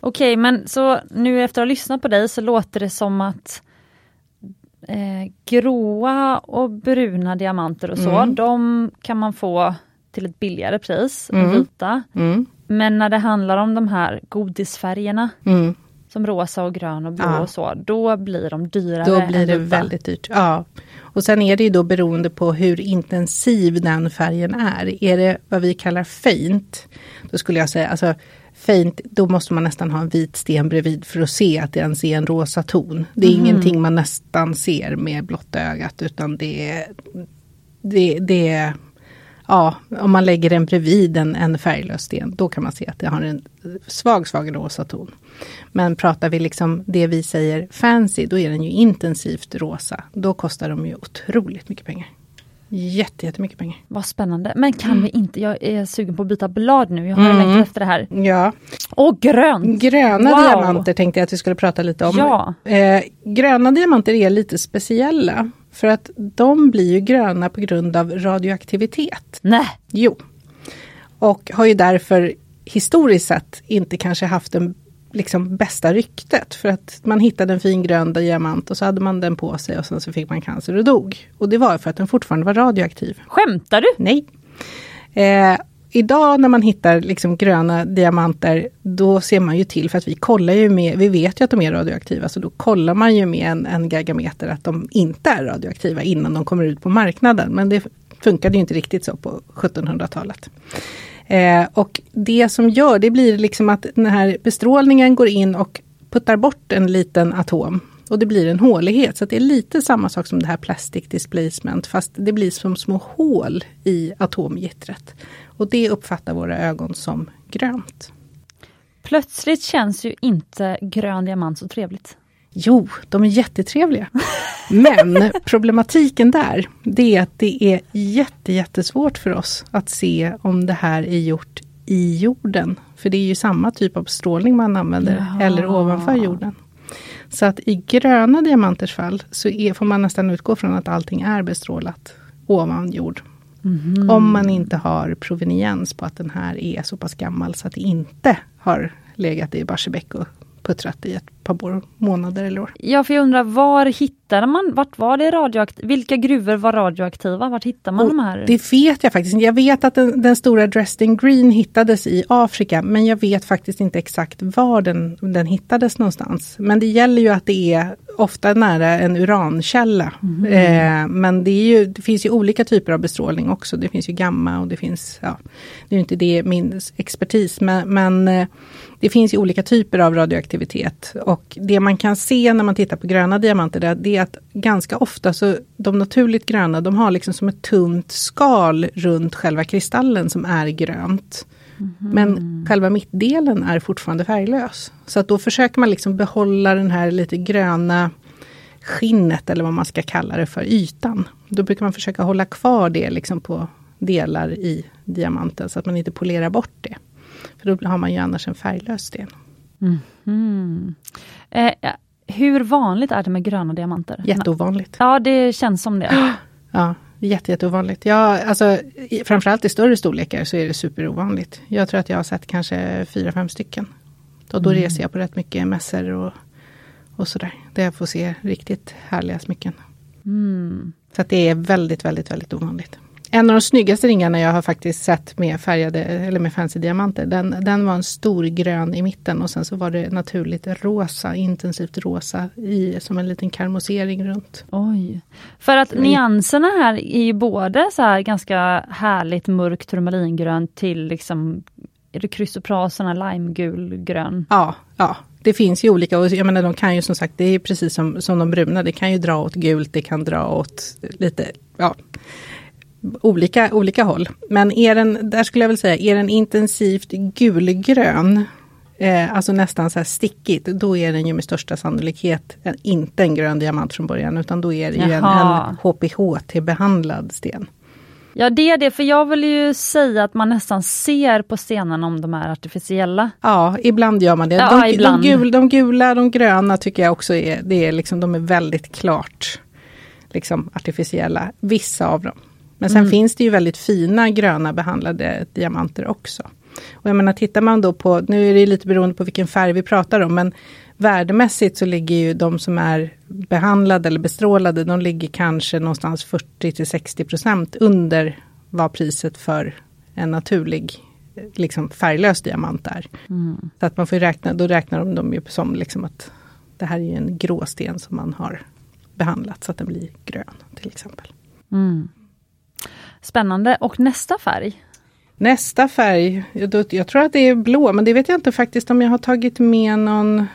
Okej, men så nu efter att ha lyssnat på dig så låter det som att eh, gråa och bruna diamanter och så, Mm. de kan man få till ett billigare pris Mm. vita. Mm, Men när det handlar om de här godisfärgerna, mm. som rosa och grön och blå Ja. och så, då blir de dyrare Då blir det väldigt dyrt. Ja. Och sen är det ju då beroende på hur intensiv den färgen är. Är det vad vi kallar faint, då skulle jag säga, alltså faint, då måste man nästan ha en vit sten bredvid för att se att det ens är en rosa ton. Det är mm. ingenting man nästan ser med blotta ögat utan det är, det, det är ja, om man lägger den bredvid en, en färglös sten, då kan man se att det har en svag, svag rosa ton. Men pratar vi liksom det vi säger fancy, då är den ju intensivt rosa. Då kostar de ju otroligt mycket pengar. Jätte, jättemycket pengar. Vad spännande. Men kan mm. vi inte, jag är sugen på att byta blad nu, jag har mm. längtat efter det här. Ja. Och grönt! Gröna wow. diamanter tänkte jag att vi skulle prata lite om. Ja. Eh, gröna diamanter är lite speciella. För att de blir ju gröna på grund av radioaktivitet. Nej. Jo. Och har ju därför historiskt sett inte kanske haft den liksom bästa ryktet. För att man hittade en fin grön diamant och så hade man den på sig och sen så fick man cancer och dog. Och det var för att den fortfarande var radioaktiv. Skämtar du? Nej. Eh, idag när man hittar liksom gröna diamanter, då ser man ju till, för att vi kollar ju med, vi vet ju att de är radioaktiva, så då kollar man ju med en, en gagameter att de inte är radioaktiva innan de kommer ut på marknaden. Men det funkade ju inte riktigt så på 1700-talet. Eh, och det som gör, det blir liksom att den här bestrålningen går in och puttar bort en liten atom. Och det blir en hålighet, så det är lite samma sak som det här plastic displacement, fast det blir som små hål i atomgittret. Och det uppfattar våra ögon som grönt. Plötsligt känns ju inte grön diamant så trevligt. Jo, de är jättetrevliga. Men problematiken där, det är att det är jätte, jättesvårt för oss att se om det här är gjort i jorden. För det är ju samma typ av strålning man använder, Jaha. eller ovanför jorden. Så att i gröna diamanters fall så är, får man nästan utgå från att allting är bestrålat ovan jord. Mm. Om man inte har proveniens på att den här är så pass gammal så att det inte har legat i Barsebäck och puttrat i ett par månader eller år. Ja, för jag undrar var hittade man, vart var det radioaktivt, vilka gruvor var radioaktiva? Vart hittar man och de här? Det vet jag faktiskt Jag vet att den, den stora Dresden Green hittades i Afrika, men jag vet faktiskt inte exakt var den, den hittades någonstans. Men det gäller ju att det är ofta nära en urankälla. Mm. Eh, men det, ju, det finns ju olika typer av bestrålning också. Det finns ju gamma och det finns, ja, det är inte det min expertis, men, men eh, det finns ju olika typer av radioaktivitet. Och det man kan se när man tittar på gröna diamanter, det är att ganska ofta så de naturligt gröna, de har liksom som ett tunt skal runt själva kristallen som är grönt. Mm. Men själva mittdelen är fortfarande färglös. Så att då försöker man liksom behålla den här lite gröna skinnet eller vad man ska kalla det för, ytan. Då brukar man försöka hålla kvar det liksom på delar i diamanten så att man inte polerar bort det. För då har man ju annars en färglös sten. Mm. Eh, hur vanligt är det med gröna diamanter? Jätteovanligt. Ja, det känns som det. Ja, jätte, jätteovanligt. Ja, alltså, framförallt i större storlekar så är det superovanligt. Jag tror att jag har sett kanske fyra, fem stycken. Och då mm. reser jag på rätt mycket mässor och, och sådär. Där jag får se riktigt härliga smycken. Mm. Så det är väldigt, väldigt, väldigt ovanligt. En av de snyggaste ringarna jag har faktiskt sett med färgade eller med fancy diamanter. Den, den var en stor grön i mitten och sen så var det naturligt rosa, intensivt rosa i, som en liten karmosering runt. Oj. För att mm. nyanserna här är ju både så här ganska härligt mörkt turmalingrönt till liksom är det krysopraserna limegul grön? Ja, ja, det finns ju olika och jag menar de kan ju som sagt, det är precis som, som de bruna, det kan ju dra åt gult, det kan dra åt lite, ja olika, olika håll. Men är den, där skulle jag väl säga, är den intensivt gulgrön, eh, alltså nästan så här stickigt, då är den ju med största sannolikhet inte en grön diamant från början, utan då är det ju en, en HPHT-behandlad sten. Ja det är det, för jag vill ju säga att man nästan ser på stenarna om de är artificiella. Ja, ibland gör man det. Ja, de, ibland. De, gul, de gula, de gröna tycker jag också är, det är liksom, de är väldigt klart liksom artificiella, vissa av dem. Men sen mm. finns det ju väldigt fina gröna behandlade diamanter också. Och jag menar, tittar man då på, nu är det lite beroende på vilken färg vi pratar om, men värdemässigt så ligger ju de som är behandlade eller bestrålade, de ligger kanske någonstans 40 till 60 procent under vad priset för en naturlig liksom färglös diamant är. Mm. Så att man får räkna, då räknar de dem ju som liksom att det här är en gråsten som man har behandlat så att den blir grön till exempel. Mm. Spännande. Och nästa färg? Nästa färg, jag, tror att det är blå, men det vet jag inte faktiskt om jag har tagit med någon,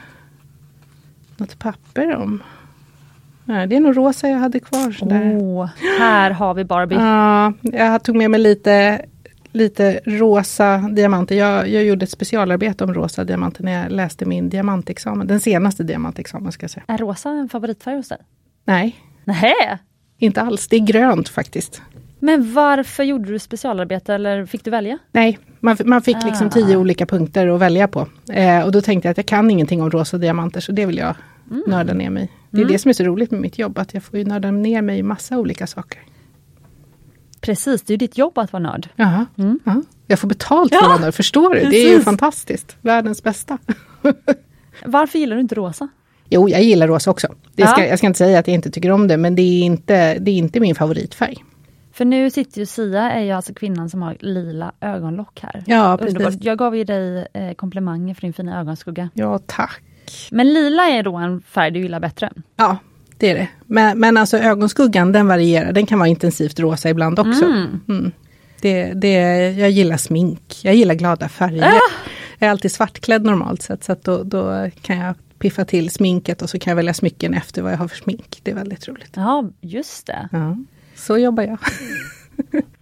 något papper om. Nej, det är nog rosa jag hade kvar. Åh, här har vi Barbie. Ja, jag tog med mig lite, lite rosa diamanter. Jag, jag gjorde ett specialarbete om rosa diamanter när jag läste min diamantexamen. Den senaste diamantexamen ska jag säga. Är rosa en favoritfärg hos dig? Nej, Nej. inte alls. Det är grönt faktiskt. Men varför gjorde du specialarbete eller fick du välja? Nej, man, man fick liksom Ah. tio olika punkter att välja på. Eh, och då tänkte jag att jag kan ingenting om rosa diamanter så det vill jag Mm. nörda ner mig. Det är det som är så roligt med mitt jobb, att jag får ju nörda ner mig i massa olika saker. Precis, det är ditt jobb att vara nörd. Mm. Ja. Jag får betalt för Ja, att vara nörd, förstår du? Det är ju precis. fantastiskt. Världens bästa. Varför gillar du inte rosa? Jo, jag gillar rosa också. Det ska, Ja. Jag ska inte säga att jag inte tycker om det, men det är inte, det är inte min favoritfärg. För nu sitter ju Sia, är ju alltså kvinnan som har lila ögonlock här. Ja, precis. Underbart. Jag gav ju dig eh, komplimanger för din fina ögonskugga. Ja, tack. Men lila är då en färg du gillar bättre. Ja, det är det. Men, men alltså ögonskuggan, den varierar. Den kan vara intensivt rosa ibland också. Mm. Mm. Det, det, jag gillar smink, jag gillar glada färger. Ah! Jag är alltid svartklädd normalt sett, så att då, då kan jag piffa till sminket och så kan jag välja smycken efter vad jag har för smink. Det är väldigt roligt. Ja, just det. Ja, så jobbar jag.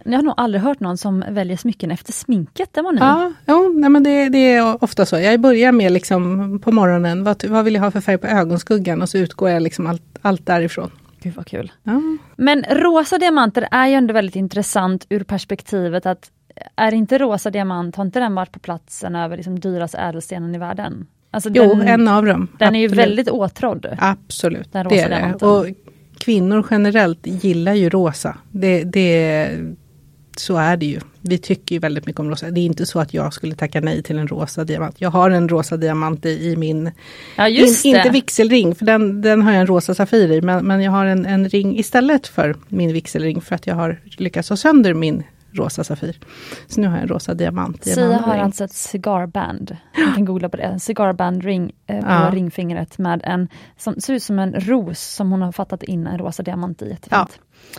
Jag har nog aldrig hört någon som väljer smycken efter sminket, det var ni. Ja, jo, nej, men det, det är ofta så. Jag börjar med liksom på morgonen, vad, vad vill jag ha för färg på ögonskuggan och så utgår jag liksom allt, allt därifrån. Gud vad kul. Ja. Men rosa diamanter är ju ändå väldigt intressant ur perspektivet att är inte rosa diamant, har inte den varit på platsen över liksom dyraste ädelstenen i världen? Alltså Jo, den, en av dem. den är ju Absolut. väldigt åtrådd. Absolut, Den rosa det är det. diamanten. Och kvinnor generellt gillar ju rosa. Det, det, så är det ju. Vi tycker ju väldigt mycket om rosa. Det är inte så att jag skulle tacka nej till en rosa diamant. Jag har en rosa diamant i, i min, Ja in, inte vigselring, för den, den har jag en rosa Safir i, men, men jag har en, en ring istället för min vigselring för att jag har lyckats ha sönder min rosa Safir. Så nu har jag en rosa diamant Sia har ring. alltså ett cigarband. Man kan googla på det. En cigarband-ring eh, på Ja. ringfingret med en som ser ut som en ros som hon har fattat in en rosa diamant i. Jättefint. Ja.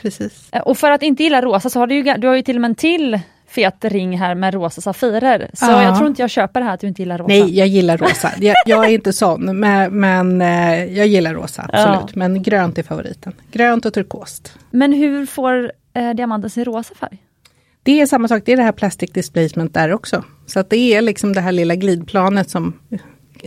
Precis. Eh, Och för att inte gilla rosa så har du ju, du har ju till och med en till fet ring här med rosa safirer. Så Ja. jag tror inte jag köper det här att du inte gillar rosa. Nej, jag gillar rosa. Jag, jag är inte sån, men, men eh, jag gillar rosa, absolut. Ja. Men grönt är favoriten. Grönt och turkost. Men hur får eh, diamanten sin rosa färg? Det är samma sak, det är det här plastic displacement där också. Så att det är liksom det här lilla glidplanet som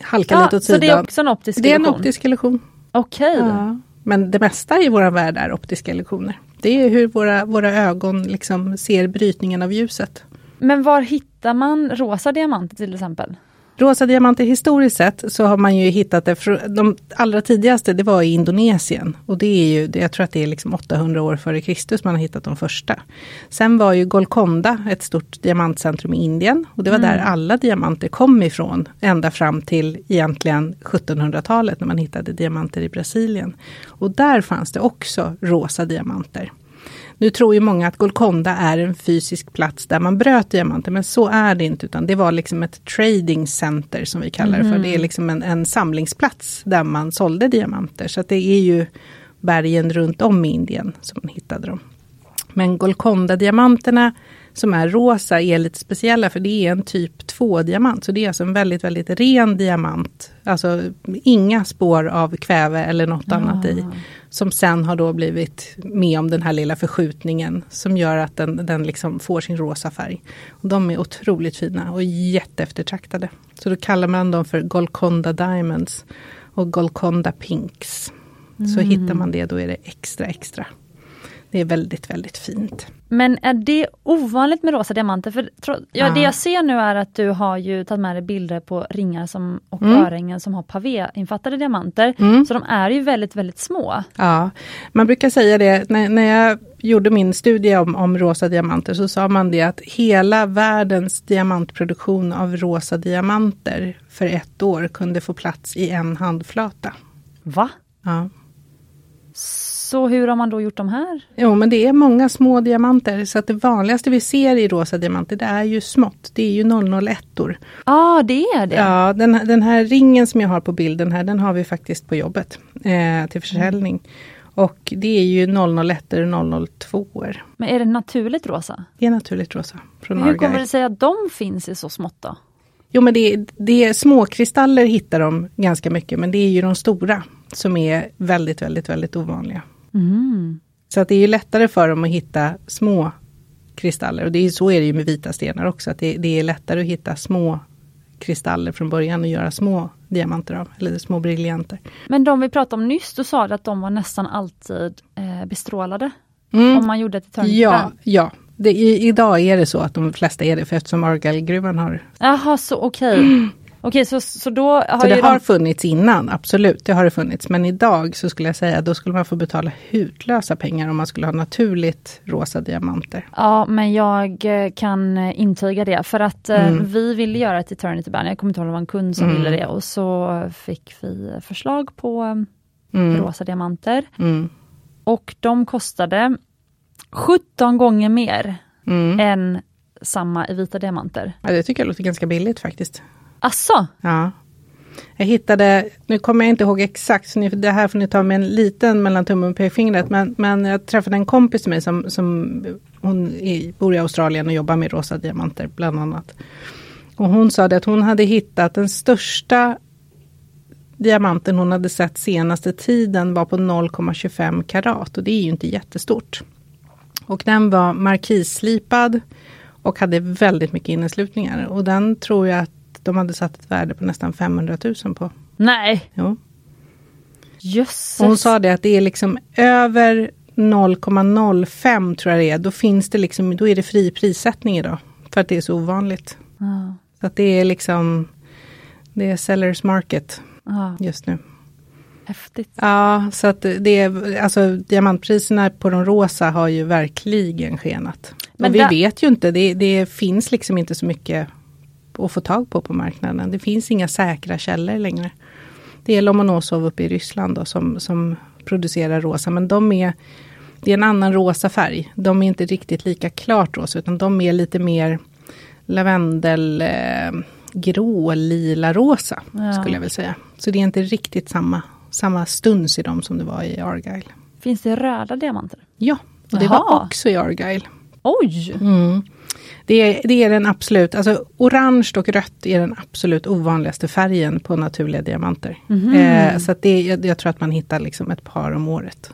halkar lite åt så sidan. det är också en optisk det är en illusion? optisk illusion. Okej. Ja. Men det mesta i vår värld är optiska illusioner. Det är hur våra, våra ögon liksom ser brytningen av ljuset. Men var hittar man rosa diamanter till exempel? Rosa diamanter historiskt sett så har man ju hittat det, de allra tidigaste det var i Indonesien. Och det är ju, jag tror att det är liksom 800 år före Kristus man har hittat de första. Sen var ju Golconda ett stort diamantcentrum i Indien. Och det var där alla diamanter kom ifrån. Ända fram till egentligen 1700-talet när man hittade diamanter i Brasilien. Och där fanns det också rosa diamanter. Nu tror ju många att Golconda är en fysisk plats där man bröt diamanter, men så är det inte, utan det var liksom ett trading center som vi kallar det för. Det är liksom en, en samlingsplats där man sålde diamanter. Så det är ju bergen runt om i Indien som man hittade dem. Men Golconda-diamanterna som är rosa är lite speciella för det är en typ 2-diamant. Så det är alltså en väldigt, väldigt ren diamant. Alltså inga spår av kväve eller något annat i. Som sen har då blivit med om den här lilla förskjutningen som gör att den, den liksom får sin rosa färg. Och de är otroligt fina och jätteeftertraktade. Så då kallar man dem för Golconda Diamonds och Golconda Pinks. Så hittar man det då är det extra extra. Det är väldigt, väldigt fint. Men är det ovanligt med rosa diamanter? För ja, Ja. Det jag ser nu är att du har ju tagit med dig bilder på ringar som, och Mm. örhängen som har pavé-infattade diamanter. Mm. Så de är ju väldigt, väldigt små. Ja, man brukar säga det, när, när jag gjorde min studie om, om rosa diamanter så sa man det att hela världens diamantproduktion av rosa diamanter för ett år kunde få plats i en handflata. Va? Ja. Så hur har man då gjort de här? Jo, men det är många små diamanter så att det vanligaste vi ser i rosa diamanter det är ju smått. Det är ju 001-or. Ja, ah, det är det. Ja, den, här- den här ringen som jag har på bilden här, den har vi faktiskt på jobbet eh, till försäljning. Och det är ju 001 och 002. Men är det naturligt rosa? Det är naturligt rosa. Från Hur kommer det sig att de finns i så smått då? Jo men det, det är småkristaller hittar de ganska mycket men det är ju de stora som är väldigt, väldigt, väldigt ovanliga. Mm. Så att det är ju lättare för dem att hitta små kristaller. Och det är, så är det ju med vita stenar också. Att det, det är lättare att hitta små kristaller från början och göra små diamanter av. Eller små briljanter. Men de vi pratade om nyss, du sa att de var nästan alltid eh, bestrålade. Mm. Om man gjorde ett eternity Ja, ja. Det, i, idag är det så att de flesta är det. För eftersom Argyle-gruvan har... Jaha, så okej. Okej, så, så då har Så ju det de... har funnits innan, absolut. Det har det funnits. Men idag så skulle jag säga då skulle man få betala hutlösa pengar om man skulle ha naturligt rosa diamanter. Ja, men jag eh, kan eh, intyga det för att eh, Mm. vi ville göra ett eternity band. Jag kommer inte ihåg om det var en kund som Mm. ville det och så fick vi förslag på Mm. rosa diamanter. Mm. Och de kostade 17 gånger mer Mm. än samma i vita diamanter. Ja, det tycker jag låter ganska billigt faktiskt. Asså? Ja. Jag hittade, nu kommer jag inte ihåg exakt, så ni, det här får ni ta med en liten mellan tummen och pekfingret. Men, men jag träffade en kompis till mig som, som hon är, bor i Australien och jobbar med rosa diamanter bland annat. Och hon sa det att hon hade hittat den största diamanten hon hade sett senaste tiden var på 0,25 karat och det är ju inte jättestort. Och den var markisslipad och hade väldigt mycket inneslutningar. Och den tror jag att de hade satt ett värde på nästan 500 000 på. Nej, Jo. jösses. Hon sa det att det är liksom över 0,05 tror jag det är. Då finns det liksom, då är det fri prissättning idag. För att det är så ovanligt. Ja, Så att det är liksom, det är sellers market ja, just nu. häftigt. Ja, så att det är, alltså diamantpriserna på de rosa har ju verkligen skenat. Men och vi där- vet ju inte, det, det finns liksom inte så mycket att få tag på på marknaden. Det finns inga säkra källor längre. Det är Lomonosov uppe i Ryssland då, som, som producerar rosa, men de är det är en annan rosa färg. De är inte riktigt lika klart rosa, utan de är lite mer lavendel, eh, lila, rosa, Ja. skulle jag vilja säga. Så det är inte riktigt samma, samma stuns i dem som det var i Argyle. Finns det röda diamanter? Ja, och det Jaha. var också i Argyle. Oj! Mm. Det, är, det är den absolut, alltså orange och rött är den absolut ovanligaste färgen på naturliga diamanter. Mhm. Eh, så att det, jag, jag tror att man hittar liksom ett par om året.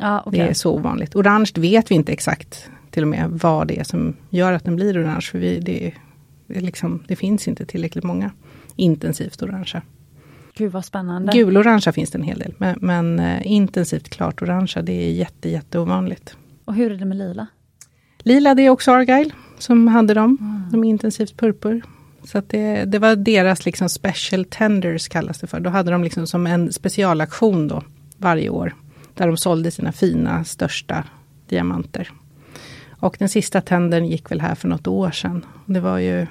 Ja, okej. Det är så ovanligt. Orange vet vi inte exakt till och med vad det är som gör att den blir orange. För vi, det, det, liksom, det finns inte tillräckligt många intensivt orangea. Gud vad spännande. Gulorangea finns det en hel del. Men, men eh, intensivt klart orangea det är jätte, jätteovanligt. Och hur är det med lila? Lila det är också Argyle som hade dem. De är intensivt purpur. Så att det, det var deras liksom special tenders kallas det för. Då hade de liksom som en specialaktion då varje år. Där de sålde sina fina största diamanter. Och den sista tendern gick väl här för något år sedan. Det var ju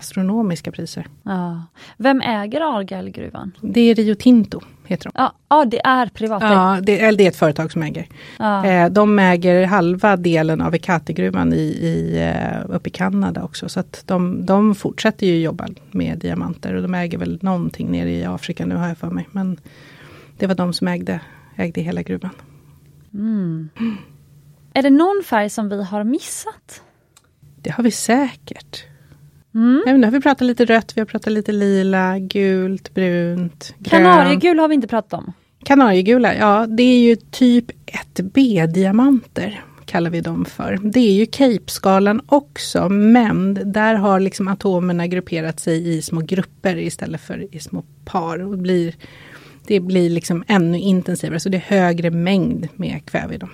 astronomiska priser. Ja. Vem äger Argyle-gruvan? Det är Rio Tinto heter de. Ja, ja, det är privat. Ja, det, eller det är ett företag som äger. Ja. Eh, de äger halva delen av Ekate-gruvan i, i, eh, uppe i Kanada också. Så att de, de fortsätter ju jobba med diamanter. Och de äger väl någonting nere i Afrika nu har jag för mig. Men det var de som ägde, ägde hela gruvan. Mm. Är det någon färg som vi har missat? Det har vi säkert. Mm. Nu har vi pratat lite rött, vi har pratat lite lila, gult, brunt, grönt. Kanariegul har vi inte pratat om. Kanariegula, ja det är ju typ 1B-diamanter kallar vi dem för. Det är ju Cape-skalan också men där har liksom atomerna grupperat sig i små grupper istället för i små par. Och blir, det blir liksom ännu intensivare så det är högre mängd med kväve i dem.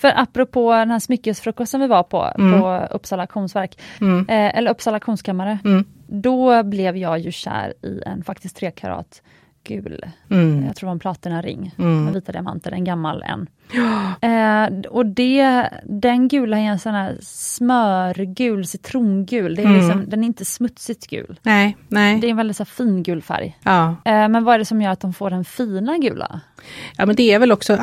För apropå den här smyckesfrukosten vi var på, Mm. på Uppsala auktionsverk, Mm. eh, eller Uppsala auktionskammare. Mm. Då blev jag ju kär i en faktiskt 3 karat gul, Mm. jag tror det var en platinaring Mm. med vita diamanter, en gammal en. Eh, och det, den gula är en sån här smörgul, citrongul, det är Mm. liksom, den är inte smutsigt gul. Nej, nej. Det är en väldigt så fin gul färg. Ja. Eh, men vad är det som gör att de får den fina gula? Ja men det är väl också,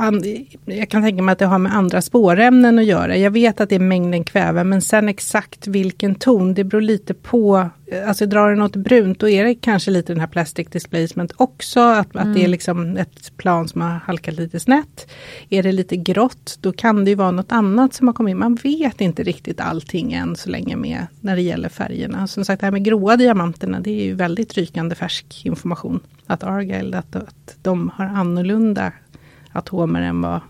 jag kan tänka mig att det har med andra spårämnen att göra. Jag vet att det är mängden kväve men sen exakt vilken ton, det beror lite på alltså drar den åt brunt då är det kanske lite den här plastic displacement också. Att, mm. att det är liksom ett plan som har halkat lite snett. Är det lite grått då kan det ju vara något annat som har kommit in. Man vet inte riktigt allting än så länge med när det gäller färgerna. Som sagt det här med gråa diamanterna det är ju väldigt rykande färsk information. Att Argyle, att, att de har annorlunda atomer än vad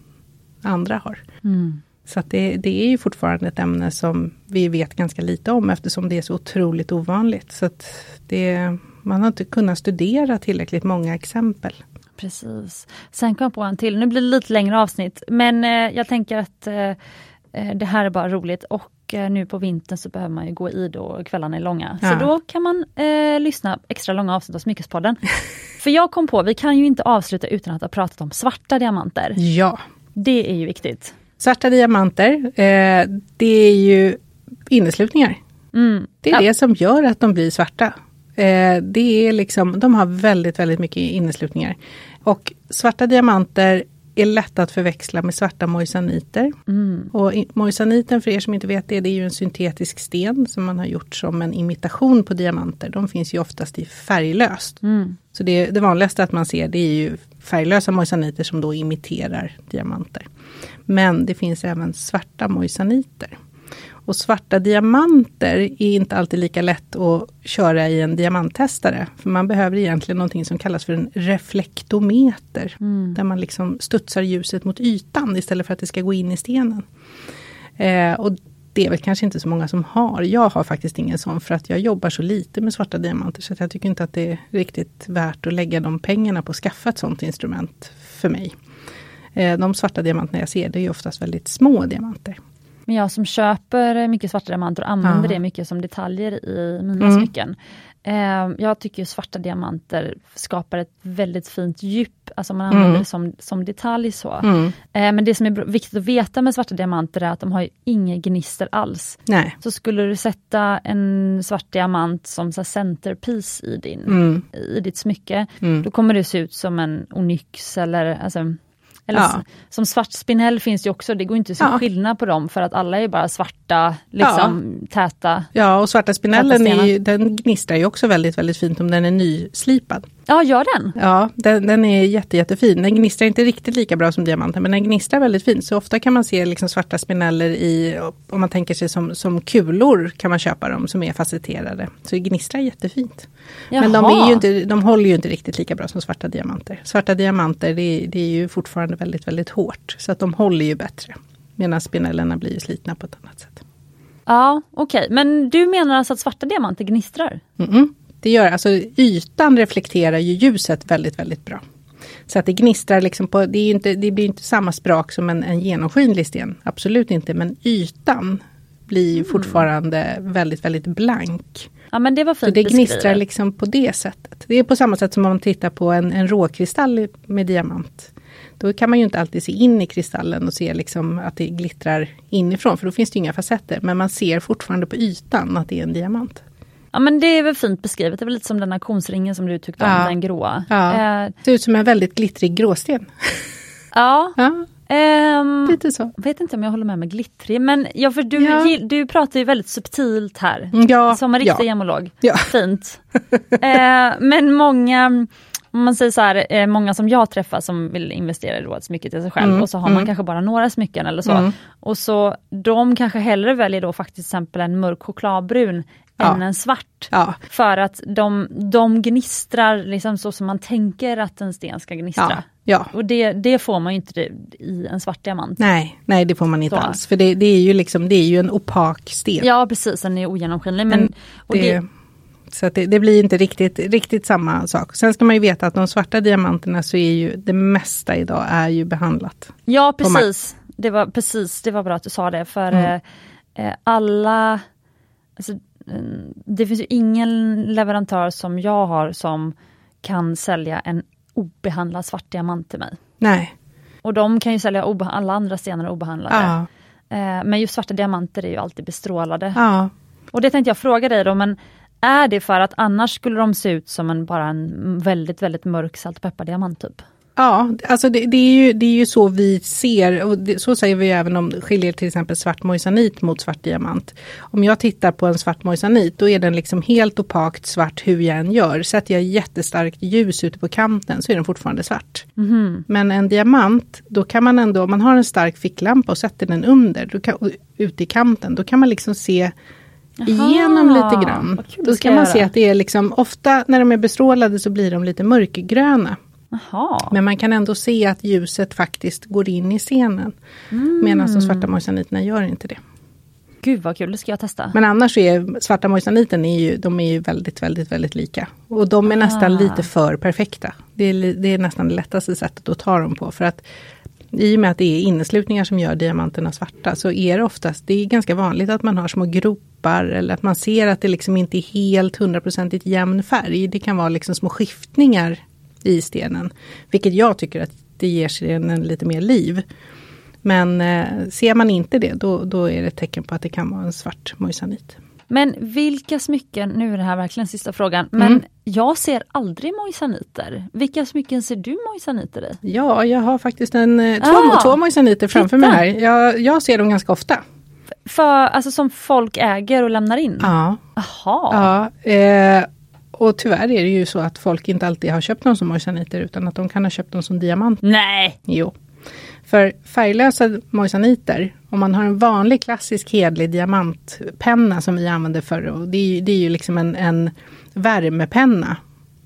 andra har. Mm. Så det, det, är ju fortfarande ett ämne som vi vet ganska lite om eftersom det är så otroligt ovanligt. Så det, man har inte kunnat studera tillräckligt många exempel. Precis. Sen kom jag på en till, nu blir det lite längre avsnitt, men eh, jag tänker att eh, eh det här är bara roligt och eh, nu på vintern så behöver man ju gå i då kvällarna är långa. Ja. Så då kan man eh, lyssna extra långa avsnitt av Smyckespodden. För jag kom på, vi kan ju inte avsluta utan att ha pratat om svarta diamanter. Ja. Det är ju viktigt. Svarta diamanter, eh, det är ju inneslutningar. Mm. Det är ja. det som gör att de blir svarta. Eh, det är liksom, de har väldigt, väldigt mycket inneslutningar. Och svarta diamanter är lätta att förväxla med svarta moisaniter. Mm. Och moisaniten, för er som inte vet det, det är ju en syntetisk sten som man har gjort som en imitation på diamanter. De finns ju oftast i färglöst. Mm. Så det, det vanligaste att man ser det är ju färglösa moisaniter som då imiterar diamanter. Men det finns även svarta moisaniter. Och svarta diamanter är inte alltid lika lätt att köra i en diamanttestare. För man behöver egentligen någonting som kallas för en reflektometer. Mm. Där man liksom studsar ljuset mot ytan istället för att det ska gå in i stenen. Eh, och det är väl kanske inte så många som har. Jag har faktiskt ingen sån för att jag jobbar så lite med svarta diamanter. Så jag tycker inte att det är riktigt värt att lägga de pengarna på att skaffa ett sånt instrument för mig. Eh, de svarta diamanterna jag ser det är oftast väldigt små diamanter. Men jag som köper mycket svarta diamanter och använder ja. det mycket som detaljer i mina mm. smycken. Eh, jag tycker svarta diamanter skapar ett väldigt fint djup, alltså man använder mm. det som, som detalj så. Mm. Eh, men det som är viktigt att veta med svarta diamanter är att de har inga gnister alls. Nej. Så skulle du sätta en svart diamant som så centerpiece i, din, mm. i ditt smycke, mm. då kommer det se ut som en onyx eller alltså, eller ja. som svart spinell finns det också, det går inte se ja. skillnad på dem för att alla är bara svarta, liksom ja. täta. Ja och svarta spinellen är ju, den gnistrar ju också väldigt väldigt fint om den är nyslipad. Ja, gör den? Ja, den, den är jätte, jättefin. Den gnistrar inte riktigt lika bra som diamanten, men den gnistrar väldigt fint. Så ofta kan man se liksom svarta spineller i, om man tänker sig som, som kulor, kan man köpa dem som är facetterade. Så det gnistrar jättefint. Jaha. Men de, är ju inte, de håller ju inte riktigt lika bra som svarta diamanter. Svarta diamanter, det, det är ju fortfarande väldigt, väldigt hårt. Så att de håller ju bättre. Medan spinellerna blir slitna på ett annat sätt. Ja, okej. Okay. Men du menar alltså att svarta diamanter gnistrar? Mm -mm. Det gör alltså ytan reflekterar ju ljuset väldigt, väldigt bra. Så att det gnistrar liksom på, det, inte, det blir inte samma sprak som en, en genomskinlig sten. Absolut inte, men ytan blir mm. fortfarande väldigt, väldigt blank. Ja men det var fint Så det gnistrar liksom på det sättet. Det är på samma sätt som om man tittar på en, en råkristall med diamant. Då kan man ju inte alltid se in i kristallen och se liksom att det glittrar inifrån, för då finns det inga facetter. Men man ser fortfarande på ytan att det är en diamant. Ja men det är väl fint beskrivet, det är väl lite som den auktionsringen som du tyckte om, ja. den gråa. Ja. Eh. Ser ut som en väldigt glittrig gråsten. Ja. ja. Um, Lite så. vet inte om jag håller med med glittrig, men ja, för du, ja. du pratar ju väldigt subtilt här. Ja, som en riktig ja. gemolog. Ja. Fint. uh, men många, om man säger så här, eh, många som jag träffar som vill investera i ett smycke till sig själv mm. och så har man mm. kanske bara några smycken eller så. Mm. Och så de kanske hellre väljer då faktiskt till exempel en mörk chokladbrun ja. än en svart. Ja. För att de, de gnistrar liksom så som man tänker att en sten ska gnistra. Ja. Ja. Och det, det får man ju inte i en svart diamant. Nej, nej det får man inte så. alls. För det, det, är ju liksom, det är ju en opak sten. Ja precis, den är ogenomskinlig. Men, det, det, så det, det, blir inte riktigt, riktigt samma sak. Sen ska man ju veta att de svarta diamanterna så är ju det mesta idag är ju behandlat. Ja precis, det var, precis, det var bra att du sa det. För mm. eh, alla, alltså, det finns ju ingen leverantör som jag har som kan sälja en obehandlad svart diamant till mig. Nej. Och de kan ju sälja alla andra stenar obehandlade. Ja. Eh, men just svarta diamanter är ju alltid bestrålade. Ja. Och det tänkte jag fråga dig då, men är det för att annars skulle de se ut som en, bara en väldigt, väldigt mörk saltpeppardiamant typ? Ja, alltså det, det, är ju, det är ju så vi ser, och det, så säger vi även om skiljer till exempel svart moisanit mot svart diamant. Om jag tittar på en svart moisanit, då är den liksom helt opakt svart hur jag än gör. Sätter jag jättestarkt ljus ute på kanten så är den fortfarande svart. Mhm. Men en diamant, då kan man ändå, om man har en stark ficklampa och sätter den under, då kan, ute i kanten, då kan man liksom se igenom lite grann. Då kan man jag se göra. att det är liksom, ofta när de är bestrålade så blir de lite mörkgröna. Jaha. Men man kan ändå se att ljuset faktiskt går in i scenen. Medan de svarta moisaniterna gör inte det. Gud vad kul, det ska jag testa. Men annars är svarta moisaniten är ju, de är ju väldigt, väldigt, väldigt lika. Och de är nästan Ah. lite för perfekta. Det är, det är nästan det lättaste sättet att ta dem på. För att i och med att det är inneslutningar som gör diamanterna svarta så är det oftast, det är ganska vanligt att man har små gropar eller att man ser att det liksom inte är helt hundraprocentigt jämn färg. Det kan vara liksom små skiftningar i stenen. Vilket jag tycker att det ger stenen lite mer liv. Men eh, ser man inte det, då, då är det ett tecken på att det kan vara en svart moisanit. Men vilka smycken, nu är det här verkligen sista frågan, men Mm. jag ser aldrig moisaniter. Vilka smycken ser du moisaniter i? Ja, jag har faktiskt en, eh, två, Ah, två moisaniter framför titta. mig här. Jag, jag ser dem ganska ofta. För, alltså som folk äger och lämnar in? Ja, Jaha. ja eh, och tyvärr är det ju så att folk inte alltid har köpt dem som moisaniter utan att de kan ha köpt dem som diamant. Nej! Jo. För färglösa moisaniter, om man har en vanlig klassisk hedlig diamantpenna som vi använde förr, och det är ju, det är ju liksom en, en värmepenna.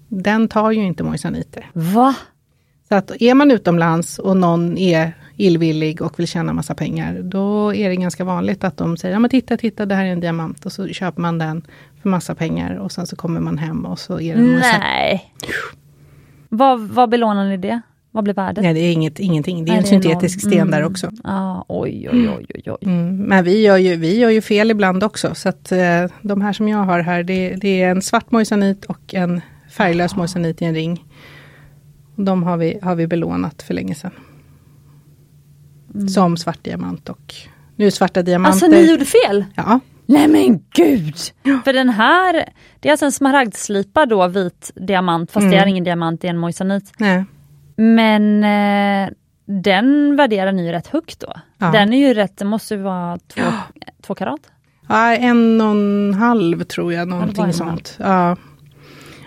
Den tar ju inte moisaniter. Va? Så att är man utomlands och någon är illvillig och vill tjäna massa pengar, då är det ganska vanligt att de säger, ja men titta, titta, det här är en diamant. Och så köper man den för massa pengar och sen så kommer man hem och så är det en. Nej. Vad, vad belånar ni det? Vad blir värdet? Nej, det är inget, ingenting. Det är Nej, en det är syntetisk noll. sten där Mm. också. Ah, oj, oj, oj, oj, oj. Mm, men vi gör, ju, vi gör ju fel ibland också. Så att eh, de här som jag har här, det, det är en svart moisanit och en färglös moisanit i en ring. De har vi, har vi belånat för länge sedan. Som svart diamant och nu är svarta diamanter. Alltså ni gjorde fel? Ja, Nej men gud! För den här, det är alltså en smaragdslipad då vit diamant, fast det är ingen diamant, det är en moisanit. nej. Men eh, den värderar ni ju rätt högt då. Ja. Den är ju rätt, det måste ju vara två, två karat. Ja, en och en halv tror jag, någonting sånt. Ja.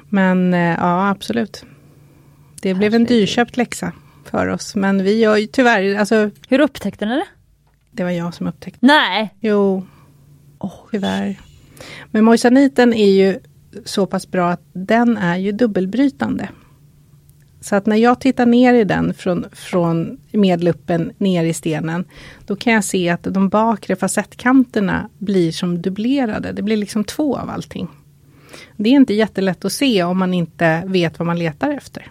Men eh, ja, absolut. Det blev en dyrköpt läxa för oss. Men vi gör ju tyvärr, alltså Hur upptäckte ni det? det var jag som upptäckte. Nej! Jo, tyvärr. Men moisaniten är ju så pass bra att den är ju dubbelbrytande. Så att när jag tittar ner i den från, från medluppen ner i stenen, då kan jag se att de bakre facettkanterna blir som dubblerade. Det blir liksom två av allting. Det är inte jättelätt att se om man inte vet vad man letar efter.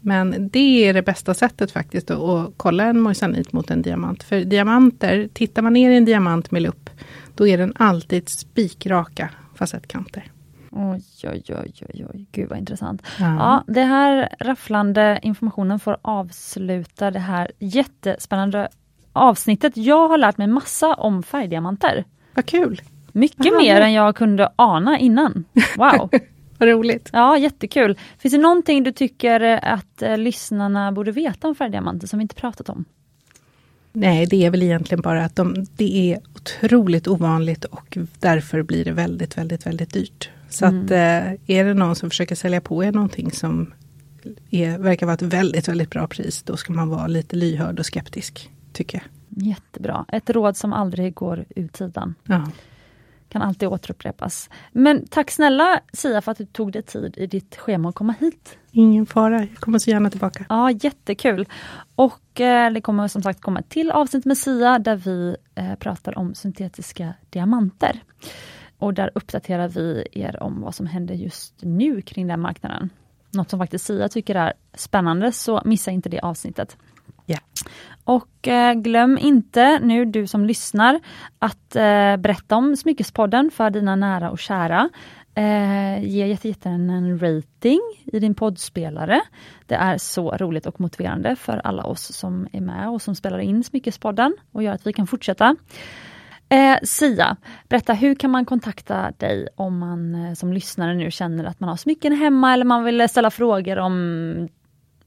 Men det är det bästa sättet faktiskt att, att kolla en moisanit mot en diamant. För diamanter, tittar man ner i en diamant med lupp, då är den alltid spikraka facettkanter. Oj, oj, oj, oj, oj, gud vad intressant. Ja. Ja, det här rafflande informationen får avsluta det här jättespännande avsnittet. Jag har lärt mig massa om färgdiamanter. Vad kul! Mycket Aha, mer än jag kunde ana innan. Wow! Vad roligt! Ja, jättekul. Finns det någonting du tycker att eh, lyssnarna borde veta om färgdiamanter som vi inte pratat om? Nej, det är väl egentligen bara att de, det är otroligt ovanligt och därför blir det väldigt, väldigt, väldigt dyrt. Så att eh, är det någon som försöker sälja på er någonting som är, verkar vara ett väldigt, väldigt bra pris, då ska man vara lite lyhörd och skeptisk, tycker jag. Jättebra. Ett råd som aldrig går ur tiden. Ja. Kan alltid återupprepas. Men tack snälla Sia för att du tog dig tid i ditt schema att komma hit. Ingen fara, jag kommer så gärna tillbaka. Ja, jättekul. Och eh, det kommer som sagt komma ett till avsnitt med Sia där vi eh, pratar om syntetiska diamanter. Och där uppdaterar vi er om vad som händer just nu kring den marknaden. Något som faktiskt Sia tycker är spännande, så missa inte det avsnittet. Och eh, glöm inte nu du som lyssnar att eh, berätta om Smyckespodden för dina nära och kära. Eh, ge jättegärna en rating i din poddspelare. Det är så roligt och motiverande för alla oss som är med och som spelar in Smyckespodden och gör att vi kan fortsätta. Eh, Sia, berätta hur kan man kontakta dig om man eh, som lyssnare nu känner att man har smycken hemma eller man vill ställa frågor om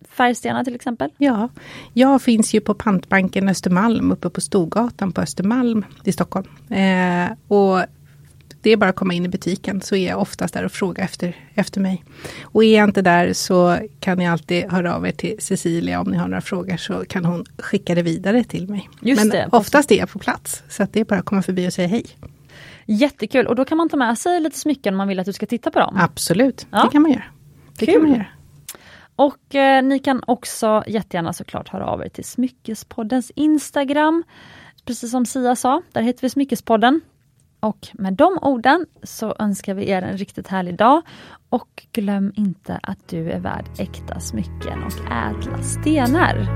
färgstenar till exempel? Ja, jag finns ju på Pantbanken Östermalm uppe på Storgatan på Östermalm i Stockholm. Eh, och det är bara att komma in i butiken så är jag oftast där och frågar efter, efter mig. Och är jag inte där så kan ni alltid höra av er till Cecilia om ni har några frågor så kan hon skicka det vidare till mig. Just Men det. oftast är jag på plats så att det är bara att komma förbi och säga hej. Jättekul och då kan man ta med sig lite smycken om man vill att du ska titta på dem. Absolut, Ja. det kan man göra. Det Kul. kan man göra. Och eh, ni kan också jättegärna såklart höra av er till Smyckespoddens Instagram. Precis som Sia sa, där heter vi Smyckespodden. Och med de orden så önskar vi er en riktigt härlig dag. Och glöm inte att du är värd äkta smycken och ädla stenar.